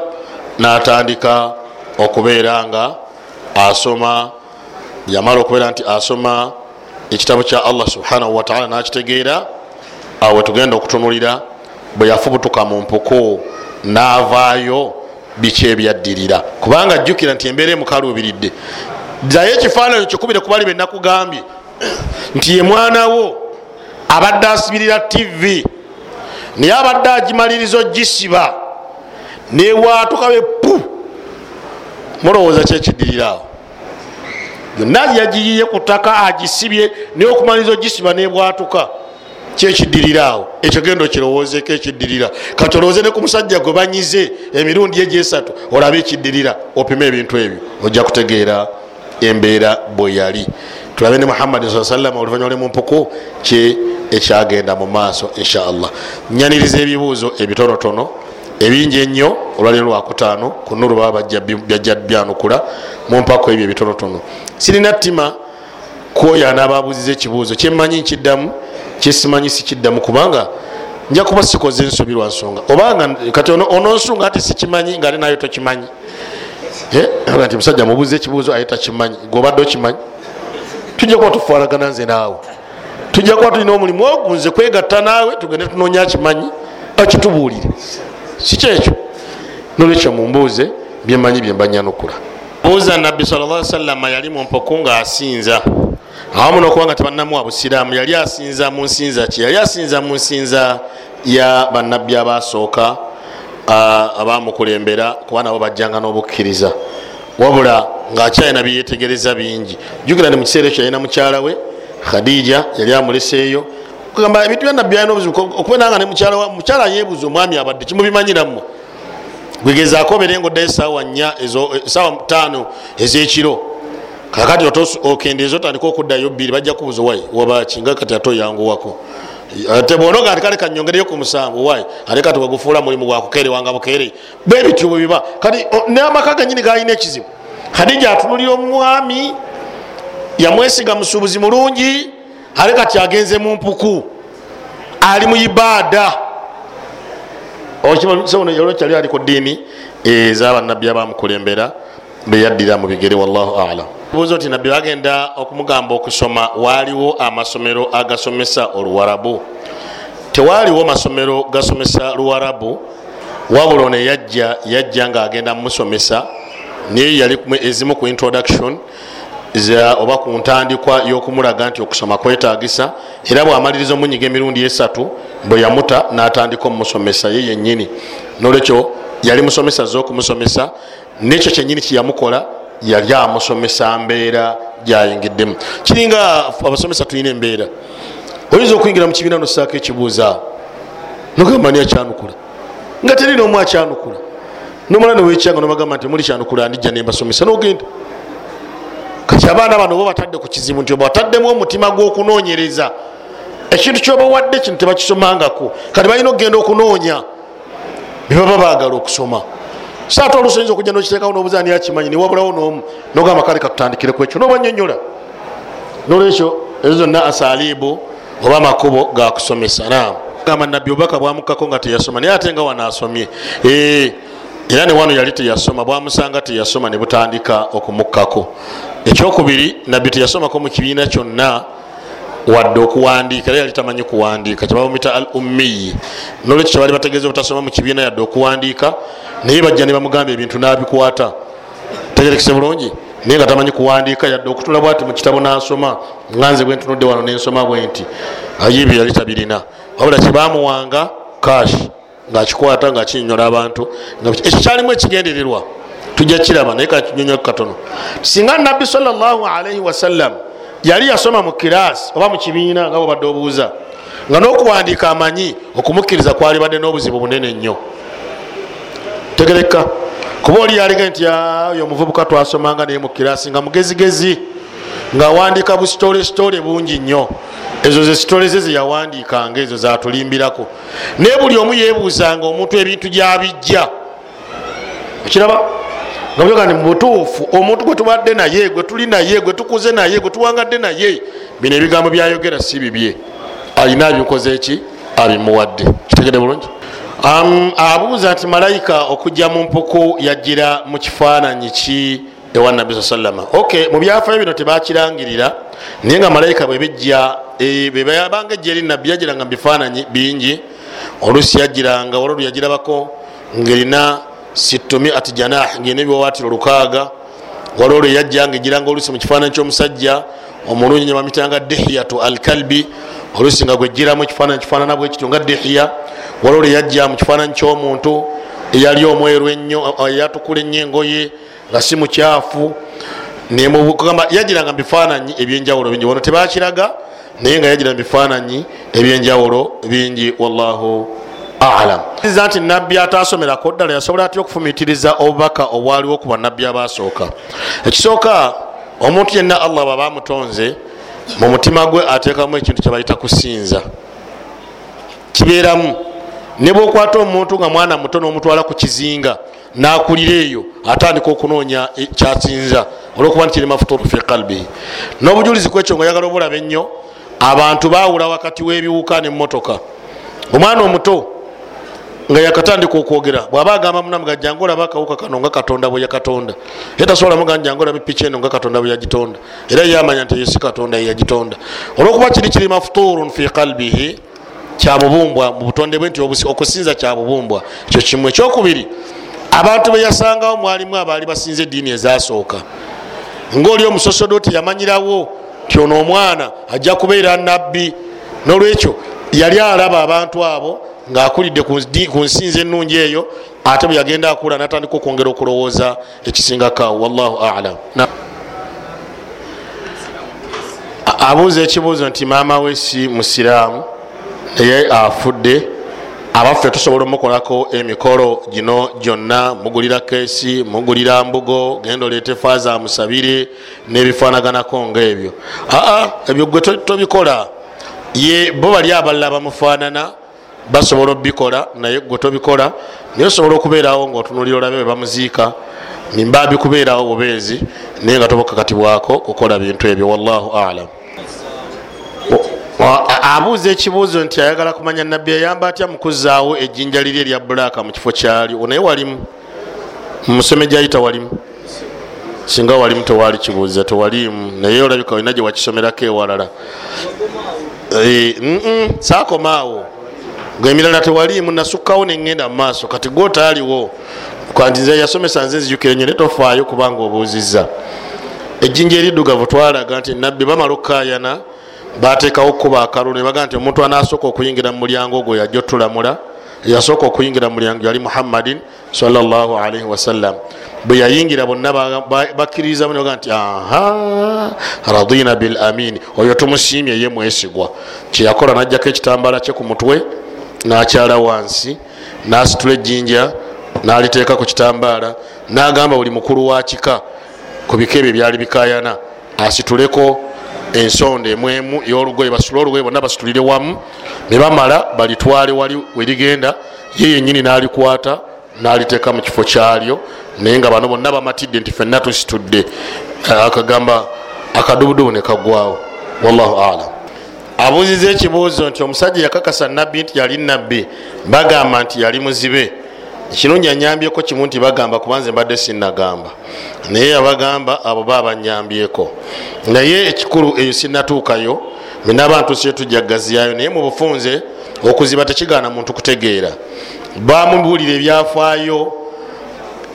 Speaker 1: natandika okubeera nga asoma yamala okubeera nti asoma ekitabo kya allah subhanahu wataala nakitegeera awe tugenda okutunulira bwe yafubutuka mu mpuku navaayo biki ebyaddirira kubanga jjukira nti embeera emukaluubiridde. Ddayo ekifaananyi kikubire kubali benakugambye nti ye mwanawo abadde asibirira tv naye abadde agimaliriza ogisiba newatuka be pu. Mulowooza kyekiddiriraawo yonna yagiyiye ku ttaka agisibye naye okumaliriza ogisiba nebwatuka kyekiddiriraawo ekyo genda okirowoozeko ekiddirira kati olowooze ne ku musajja gwe banyize emirundi egyesatu olabe ekiddirira opime ebintu ebyo ojja kutegeera embeera bwe yali tulabe ne muhammadi saa salama oluvanyuma lwe mumpuku ki ekyagenda mu maaso inshaallah nyaniriza ebibuuzo ebitonotono ebingi ennyo olwaliro lwakutaano ku nuru baba byajja byanukula mumpako ebyo ebitonotono. Sirina ttima kwoyo anaababuuziza ekibuuzo kyemmanyi nkiddamu kyesimanyi sikiddamu kubanga nja kuba sikoze ensobi lwa nsonga. Obanga kati ononsunga ati sikimanyi ngaate nayo tokimanyi. Nti musajja mubuuza ekibuuzo aye takimanyi gobadde okimanyi tujja kuba tufaanagana nze naawe. Tujja kuba tulina omulimu ogunze kwegatta naawe tugende tunoonya kimanyi akitubuulire sikyekyo nolwekyo mumbuuze byemanyi byembanyanukula buuza nabbi sal salama yali mumpuku nga asinza awamu nokubanga tebanamuwa busiraamu yali asinza mu nsinza ki? Yali asinza mu nsinza ya bannabbi abasooka abamukulembera kuba nabo bajjanga n'obukkiriza wabula ngaakyalina byeyetegereza bingi. Jukira ni mukiseera ekyo yalina mukyala we khadija yali amuleseeyo. Kugamba ebintu byanabbi alina obuzibu okubenanga ne mukyala yebuuza omwami abadde kimubimanyirammwe gwegezaako oberenga oddayo esaawa nya esaawa tano ezekiro. Kakati okendeeza otandika okuddayo bbiri bajja kubuuza wai wabaki nga kati ate oyanguwako ate bonoga ati kale kanyongereyo ku musanvu wai ate kati wegufuula mulimu gwakukerewanga bukere bebityo bwe biba. Kati n'amaka ganyini galina ekizibu. Hadija atunulira omwami yamwesiga musuubuzi mulungi ate kati agenze mu mpuku. Ali mu ibaada. Okimakyali ali ku ddiini ezabannabbi abamukulembera beyaddira mu bigere wallahu alam. Buuza ti nabbi bagenda okumugamba okusoma waaliwo amasomero agasomesa oluwarabu? Tewaaliwo masomero gasomesa luwarabu? Wabula ono yajja yajja nga agenda mumusomesa naye yali ezimu ku introduction oba ku ntandikwa y'okumulaga nti okusoma kwetagisa era bwamaliriza omunyiga emirundi esatu bwe yamuta n'atandika omumusomesa ye yennyini. Nolwekyo yali musomesa z'okumusomesa nekyo kyenyini kyeyamukola yali amusomesa mbeera gyayingiddemu. Kiringa abasomesa tulina embeera oyinza okuyingira mu kibiina nosaako ekibuuza nogamba ni akyanukula? Nga teri nomu akyanukula. Nomala newekyanga nobagamba nti muli kyanukula ndijja nembasomesa nogenda. Kati abaana bano babatadde ku kizibu nti obataddemu omutima gw'okunoonyereza ekintu kyobawadde kino tebakisomangako. Kati balina okugenda okunoonya bebaba bagala okusoma. Saate olusoyinza okujja nokiteekawo nobuuza ani akimanyi niwabulawo nomu nogamba kale katutandikire ekyo nobanyonyola nolwekyo ezo zonna asalibu oba amakubo gakusomesa nam gamba nabbi obubaka bwamukako nga teyasoma naye ate nga wanaasomye era ne wano yali teyasoma bwamusanga teyasoma ne butandika okumukkako. Ekyokubiri nabbi teyasomako mu kibiina kyonna wadde okuwandiika era yali tamanyi kuwandiika. Kyebabamita al ummiyi nolwekyo kyebali bategeeza obutasoma mu kibiina yadde okuwandiika naye bajja ne bamugamba ebintu nabikwata. Tegerekese bulungi? Naye nga tamanyi kuwandiika yadde okutula bwati mu kitabo nasoma nganze bwentunudde wano nensoma bwenti ayibyo yali tabirina. Wabula kyebamuwanga kashi ngaakikwata ngaakinyonyola abantu ekyo kyalimu ekigendererwa. Tujja kiraba naye kakinyonyola katono. Singa nabbi salaalaihi wasallam yali yasoma mu kirasi oba mu kibiina nga bwebadde obuuza. Nga n'okuwandiika amanyi okumukkiriza kwali badde n'obuzibu bunene nnyo. Tegereka. Kuba oli yalige nti oyo omuvubuka twasomanga naye mu kirasi nga mugezigezi. Ngaawandiika busitole sitole bungi nnyo. Ezo ze sitole ze zeyawandiikanga ezo zatulimbirako naye buli omu yebuuzanga omuntu ebintu gyabijja. Okiraba nga byoga ni mubutuufu omuntu gwe tubadde naye gwe tuli naye gwe tukuze naye gwe tuwangadde naye bino ebigambo byayogera si bibye. Alina abikoze eki? Abimuwadde. Kitegede bulungi? Abuuza nti malayika okujja mu mpuku yajjira mu kifaananyi ki? Ewa nabbi saa sallama ok mu byafayo bino tebakirangirira naye nga malayika bwebijja bwebabanga ejja eri nabbi yajjiranga mu bifaananyi bingi. Olusi yajjiranga wala oluyajirabako ngaerina situmiat janah ngaerina ebiwawaatiro lukaaga wala olwo yajja nga ejiranga olusi mu kifaananyi ky'omusajja omulungi nyebamitanga dihiyatu alkalbi. Olusi nga gwejjiramu ekifaananyi kifaanana bwekityo nga dihiya wala olwo yajja mu kifaananyi ky'omuntu eyali omweru ennyo yatukula ennyo engoye nga si mukyafu. Nemugamba yajiranga mubifaananyi ebyenjawulo bingi. Wano tebakiraga naye nga yagira mubifaananyi ebyenjawulo bingi. Wallahu alam. Za nti nabbi atasomerako ddala yasobola atya okufumitiriza obubaka obwaliwo ku bannabbi abasooka? Ekisooka omuntu yenna allah baba amutonze mu mutima gwe ateekamu ekintu kyebayita kusinza. Kibeeramu ne bwokwata omuntu nga mwana muto nomutwala ku kizinga nakulira eyo atandika okunoonya e- kyasinza olwokuba nti kirima futuru fi kalbihi n'obujulizi kwekyo nga yagala obulaba ennyo abantu bawula wakati w'ebiwuka nemotoka omwana omuto nga yakatandika okwogera. Bwaba agamba munamuga jangu olaba akawuka kano nga katonda bwe yakatonda. Ye tasobola muga jangu olaba epiki eno nga katonda bwe yagitonda. Era yamanya nti yesi katonda yeyagitonda olwokuba kiri kirima futurun fi kalbihi kyabubumbwa mu butonde bwe nti okusinza kyabubumbwa ekyo kimu ekyokubiri abantu beyasangawo mwalimu abaali basinza eddiini ezasooka. Ngaoli omusosodoti yamanyirawo ti ono omwana ajja kubeera nabbi nolwekyo yali alaba abantu abo ngaakulidde ku nsinza ennungi eyo ate bwe yagenda akula natandika okwongera okulowooza ekisingakawo wallahu alam. Abuuza ekibuuzo nti maama we si musiraamu naye afudde. Abaffe tusobola omukolako emikolo gino gyonna mugulira keesi mugulira mbugo genda oleete faaza amusabire n'ebifaanaganako ngaebyo aa ebyo gwe to- tobikola. Ye bo bali abalala bamufaanana basobola obikola naye gwe tobikola naye osobola okubeerawo ngaotunulira olabe bwe bamuziika nimba bikubeerawo bubeezi naye nga tobakakatibwako kukola bintu ebyo wallahu alam abuuza ekibuuzo nti ayagala kumanya nabbi yayamba atya mukuzaawo ejjinja liri erya bulaaka mu kifo kyali naye walimu? Mumusome gyayita walimu? Singa walimu tewali kibuuza tewalimu naye olabika olina gye wakisomerako ewalala. Eh, mm-mm, saakomaawo ngaemirala tewalimu nasukkawo neŋŋenda mu maaso. Kati gwotaaliwo kwandize yasomesa nze nzijukire nyo netofaayo kubanga obuuzizza. Ejjinja eriddugavu twalaga nti nabbi bamala okukayana bateekawo okuba akalulu nebaga nti omuntu anasooka okuyingira mu mulyango ogwo yajja otulamula yasooka okuyingira mu mulyango yali muhammadin salaalii wasallam bwe yayingira bonna ba- ba- bakkiririzamu nebaga nti aha radina bil amin. Oyo tumusiimye ye mwesigwa. Kyeyakola najjako ekitambala kye ku mutwe nakyala wansi nasitula ejjinja naliteeka ku kitambaala nagamba buli mukulu wa kika ku bika ebyo byali bikayana asituleko ensonda emwemu y'olugoye basitule olugoye bonna basitulire wamu ne bamala balitwale wali werigenda ye yenyini nalikwata naliteeka mu kifo kyalyo naye nga bano bonna bamatidde nti fenna tusitudde. Akagamba akadubudubu ne kagwawo wallahu alam abuuziza ekibuuzo nti omusajja yakakasa nabbi nti yali nabbi bagamba nti yali muzibe. Ekirungi anyambyeko kimu nti bagamba kubanze mbadde sinagamba naye abagamba abo ba banyambyeko. Naye ekikulu eyo sinatuukayo menaba ntusiye tujja gaziyayo naye mu bufunze okuziba tekigaana muntu kutegeera. Bamubuulira ebyafaayo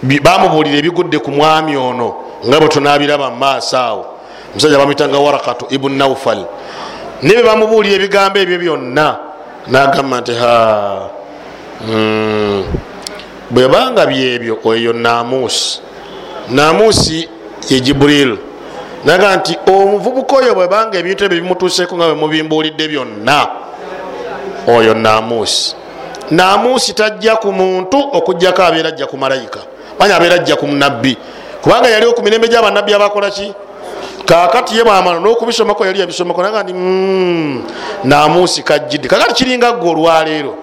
Speaker 1: bamubuulira ebigudde ku mwami ono nga bwe tunabiraba mu maaso awo. Omusajja bamwitanga warakatu ibunu naufal naye bwe bamubuulira ebigambo ebyo byonna nagamba nti ha mm, bwebanga byebyo eyo namuusi namuusi ye jiburil naga nti omuvubuka oyo bwebanga ebintu ebyo bimutuuseko nga bwemubimbuulidde byonna oyo namuusi namuusi tajja ku muntu okugjako abeera ajja ku malayika manya abeera ajja ku nabbi kubanga yaliwo ku mirembe gyabanabbi abakolaki kakati ye bwamala n'okubisomako yali yabisomako naga nti "Mm, namuusi kajjidde kakati kiringa gwe olwaleero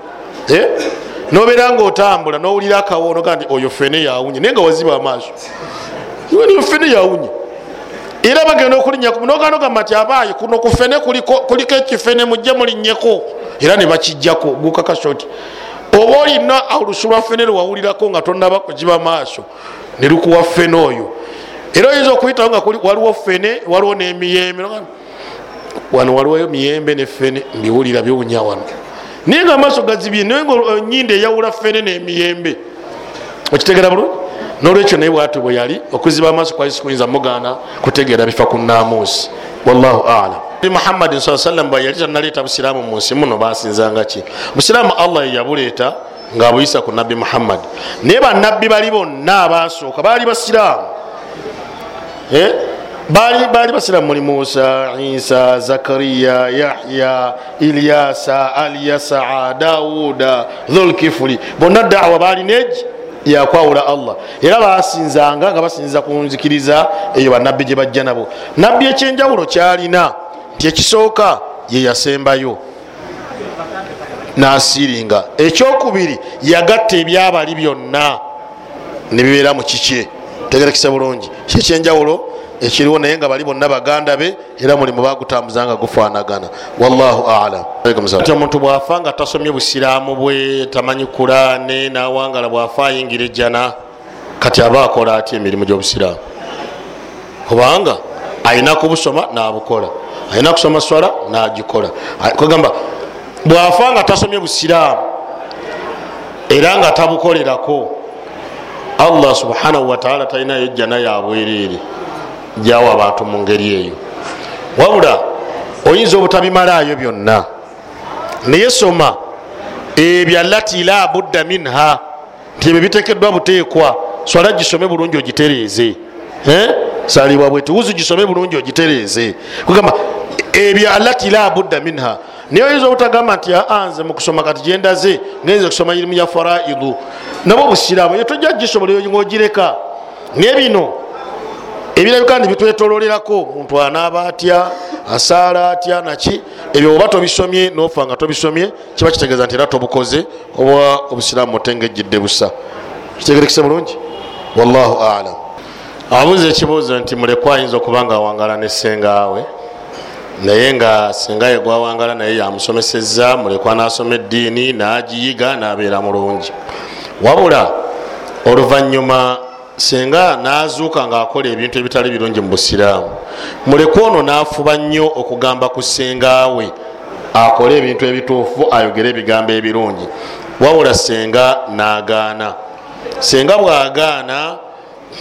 Speaker 1: Eh? nobeera nga otambula nowulira akawono ga nti oyo fene yawunye naye nga waziba amaaso. Niyo fene yawunye era bagenda okulinyaku noganogamba nti abaayi kuno ku fene kuliko ekifene mujje mulinyeko. Era ne bakijjako gukakasa oti oba olina olusu lwa fene lwewawulirako nga tonaba kugiba maaso ne lukuwa fene oyo era oyinza okuyitawo nga waliwo fene waliwo n'emiyembe wano waliwo emiyembe ne fene mbiwulira biwunya wano. Naye nga amaaso gazibye naye nga enyindo eyawula fene n'emiyembe okitegera bulungi? Nolwekyo naye bwati bwe yali okuziba amaaso kwali sikuyinza mugaana kutegeera bifa ku namuusi wallahu alam. Muhammadin saa sallam bwe yali tanaleeta busiraamu mu nsi muno basinzanga ki? Busiraamu allah yabuleeta ngaabuyisa ku nabbi muhammad. Naye bannabbi bali bonna abasooka baali basiraamu? Baali baali basiramu muli musa isa zakariya yahya ilyasa alyasaa dawuda dhulkifuli bonna dawa baali neji yakwawula allah. Era basinzanga nga basinziza kunzikiriza eyo banabbi gye bajja nabo. Nabbi ekyenjawulo kyalina nti ekisooka ye yasembayo. Nasiringa ekyokubiri yagatta ebyabali byonna. Nebibeera mu kikye. Tegerekisa bulungi kyekyenjawulo ekiriwo naye nga bali bonna baganda be era mulimu bagutambuza nga gufanagana wallahu alam. Omuntu bwafa nga tasomye busiraamu bwe tamanyi kurane nawangala bwafa ayingira ejjana kati aba akola atya emirimu gyobusiraamu? Kubanga ayina kubusoma nabukola ayina kusoma swala nagikola. Kugamba bwafa nga tasomye busiraamu era nga tabukolerako allah subhanahu wataala talinayo ejjana yabwereere jawa abantu mu ngeri eyo. Wabula oyinza obutabimalayo byonna. Naye soma ebyo alati la budda minha nti ebyo bitekeddwa buteekwa swala gisome bulungi ogitereeze. Salibwa bweti wuzu gisome bulungi ogitereeze. Kugamba ebyo alati la budda minha naye oyinza obutagamba nti aanze mukusoma kati gyendaze ngenze kusoma irimu ya faraidu. Nabwo busiramu eyo tojja gisobola ngaogireka naye bino ebirabika ndi bitwetololerako muntu anaaba atya asaala atya naki ebyo oba tobisomye nofa nga tobisomye kiba kitegeeza nti era tobukoze oba obusiraamu otengejjidde busa. Kitegerekese bulungi? Wallahu alam abuuza ekibuuzo nti mulekwa ayinza okuba nga awangala nesengaawe naye nga sengaye gwawangala naye yamusomeseza mulekwa nasoma eddiini nagiyiga nabeera mulungi. Wabula oluvanyuma senga nazuuka ngaakola ebintu ebitali birungi mu busiraamu mulekwa ono nafuba nnyo okugamba ku sengawe akole ebintu ebituufu ayogere ebigambo ebirungi. Wabula senga nagaana. Senga bwagaana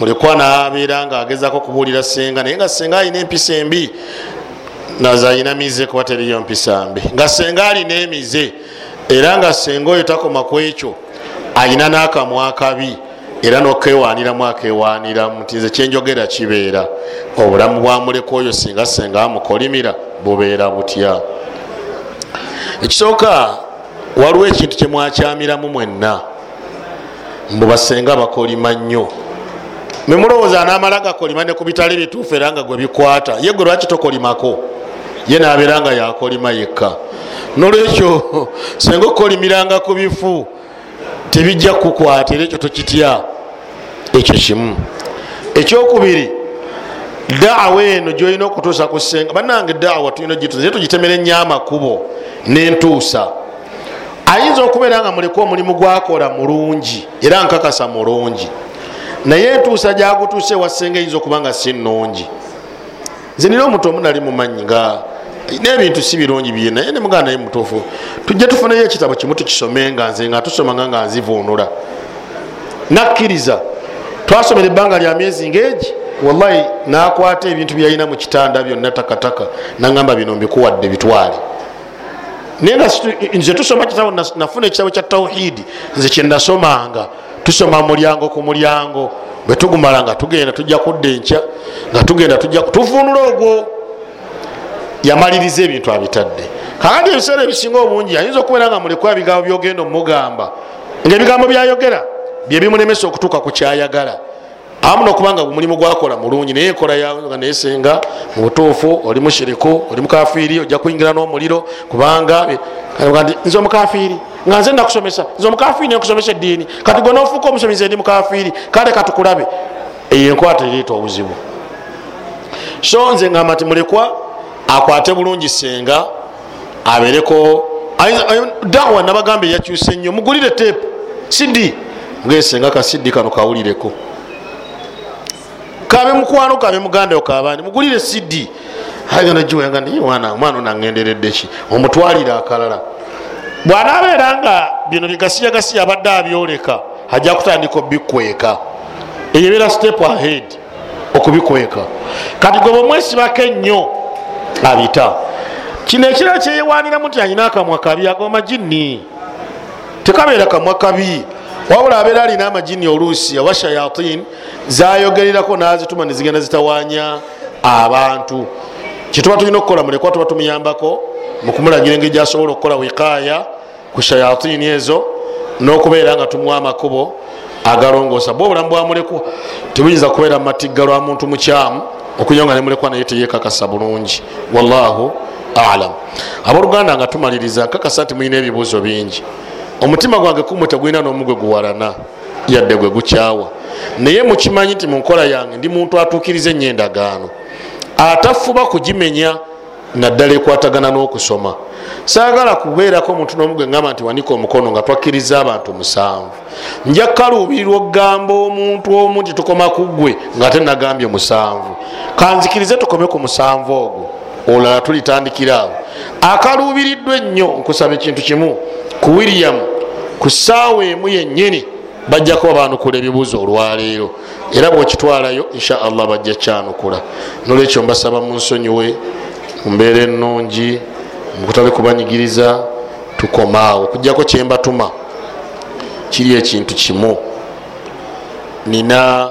Speaker 1: mulekwa nabeera ngaagezako kubuulira senga naye nga senga alina empisa embi naza alina mize kuba teriyo mpisa mbi nga senga alina emize era nga senga oyo takoma ku ekyo alina n'akamwa kabi era nokewaniramu akewaniramu nti nze kyenjogera kibeera. Obulamu bwamuleka oyo singa senga amukolimira bubeera butya. Ekisooka waliwo ekintu kyemwakyamiramu mwenna mbubasenga bakolima nnyo. Memulowooza namala gakolima ne ku bitali bituufu era nga gwe bikwata ye gwe lwaki tokolimako ye nabeera nga yakolima yekka. Nolwekyo senga okukolimiranga ku bifu tebijja kukwata era ekyo tokitya ekyo kimu. Ekyokubiri daawa eno gyolina okutuusa ku senga banange daawa tulina ogituusa naye tugitemera ennyo amakubo nentuusa. Ayinza okubeera nga muleka omulimu gwakola mulungi era nkakasa mulungi. Naye entuusa gyagutuusa ewasenga eyinza okuba nga si nungi nze nina omuntu omu nali mumanyi nga nebintu si birungi bye naye nemugaa naye mutuufu. Tujja tufuneyo ekitabo kimu tukisome nga nze nga tusomanga nga nzivuunula. Nakkiriza twasomera ebbanga lya myezi ngaegi wallahi nakwata ebintu byalina mu kitanda byonna takataka nagamba bino mbikuwadde bitwale. Naye nze tusoma kitabo nafuna ekitabo kya tauhidi nze kyenasomanga tusoma mulyango ku mulyango bwe tugumala nga tugenda tujja kudda enkya nga tugenda tuvuunula ogwo yamaliriza ebintu abitadde. Kakati ebiseera ebisinga obungi ayinza okubeera nga mulekwa ebigambo byogenda omugamba ngaebigambo byayogera byebimulemesa okutuuka ku kyayagala. Amu nokubanga omulimu gwakola mulungi naye enkola nga nesenga mu butuufu oli mushiriku oli mukafiiri ojja kuyingira n'omuliro kubanga nze omukafiiri. Nga nze nakusomesa nze omukafiiri nekusomesa eddiini. Kati gwe nofuuka omusomize ndi mukafiiri kale katukulabe eyo enkwata ereeta obuzibu. So nze ngamba nti mulekwa akwate bulungi senga abereko dawa nabagamba eyakyuse nnyo mugulire tepu sidi ngesenga kasidi kano kawulireko. Kabe mukwano kabe muganda okabandi mugulire sidi omwana onangenderedde ki? Omutwalire akalala. Bwanabeera nga bino bigasiyagasiya abadde abyoleka ajja kutandika obikweka eyobeera step ahead okubikweka. Kati gwe bwemwesibako ennyo abita. Kino ekirala kyeyewaniramu nti alina akamwa kabi ago majini tekabeera kamwa kabi. Wabula abeera alina amajini oluusi oba shayatin zayogererako nazituma nezigenda zitawanya abantu. Kituba tulina okukola mulekwa tuba tumuyambako mukumulagira engeri gyasobola okukola wikaya ku shayatini ezo nokubeera nga tumuwa amakubo agalongoosa. Bwe obulamu bwamulekwa tebuyinza kubeera mumatigga lwa muntu mukyamu okunya nga nemulekwa naye teyekakasa bulungi. Wallahu alam. Abooluganda nga tumaliriza nkakasa nti mulina ebibuuzo bingi. Omutima gwange kumwe tegulina n'omugwe guwalana yadde gwe gukyawa. Naye mukimanyi nti munkola yange ndi muntu atuukiriza enyendagaano atafuba kugimenya naddala ekwatagana n'okusoma. Saagala kubeerako omuntu n'omugwe ngamba nti wanika omukono nga twakkiriza abantu musanvu. Nja kukaluubirirwa okugamba omuntu omu nti tukoma ku ggwe nga te nagambye musanvu. Kanzikirize tukome ku musanvu ogwo. Olala tulitandikira awo. Akaluubiriddwa ennyo nkusaba ekintu kimu. Ku wiriyamu ku ssaawa emu yennyini bajja kuba banukula ebibuuzo olwaleero era bwekitwalayo insha allah bajja kyanukula. Nolwekyo mbasaba munsonyiwe mumbeera ennungi mukutale kubanyigiriza tukomaawo okujjako kyembatuma kiri ekintu kimu. Nina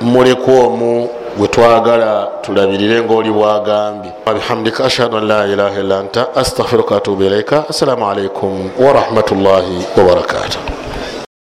Speaker 1: mulekwa omu gwe twagala tulabirire ngaoli bwagambye. Bihamdika ashhadu an la ilaha illa anta astaghfiruka atubu ilaika assalamu alaikum warahmatullahi wabarakatuh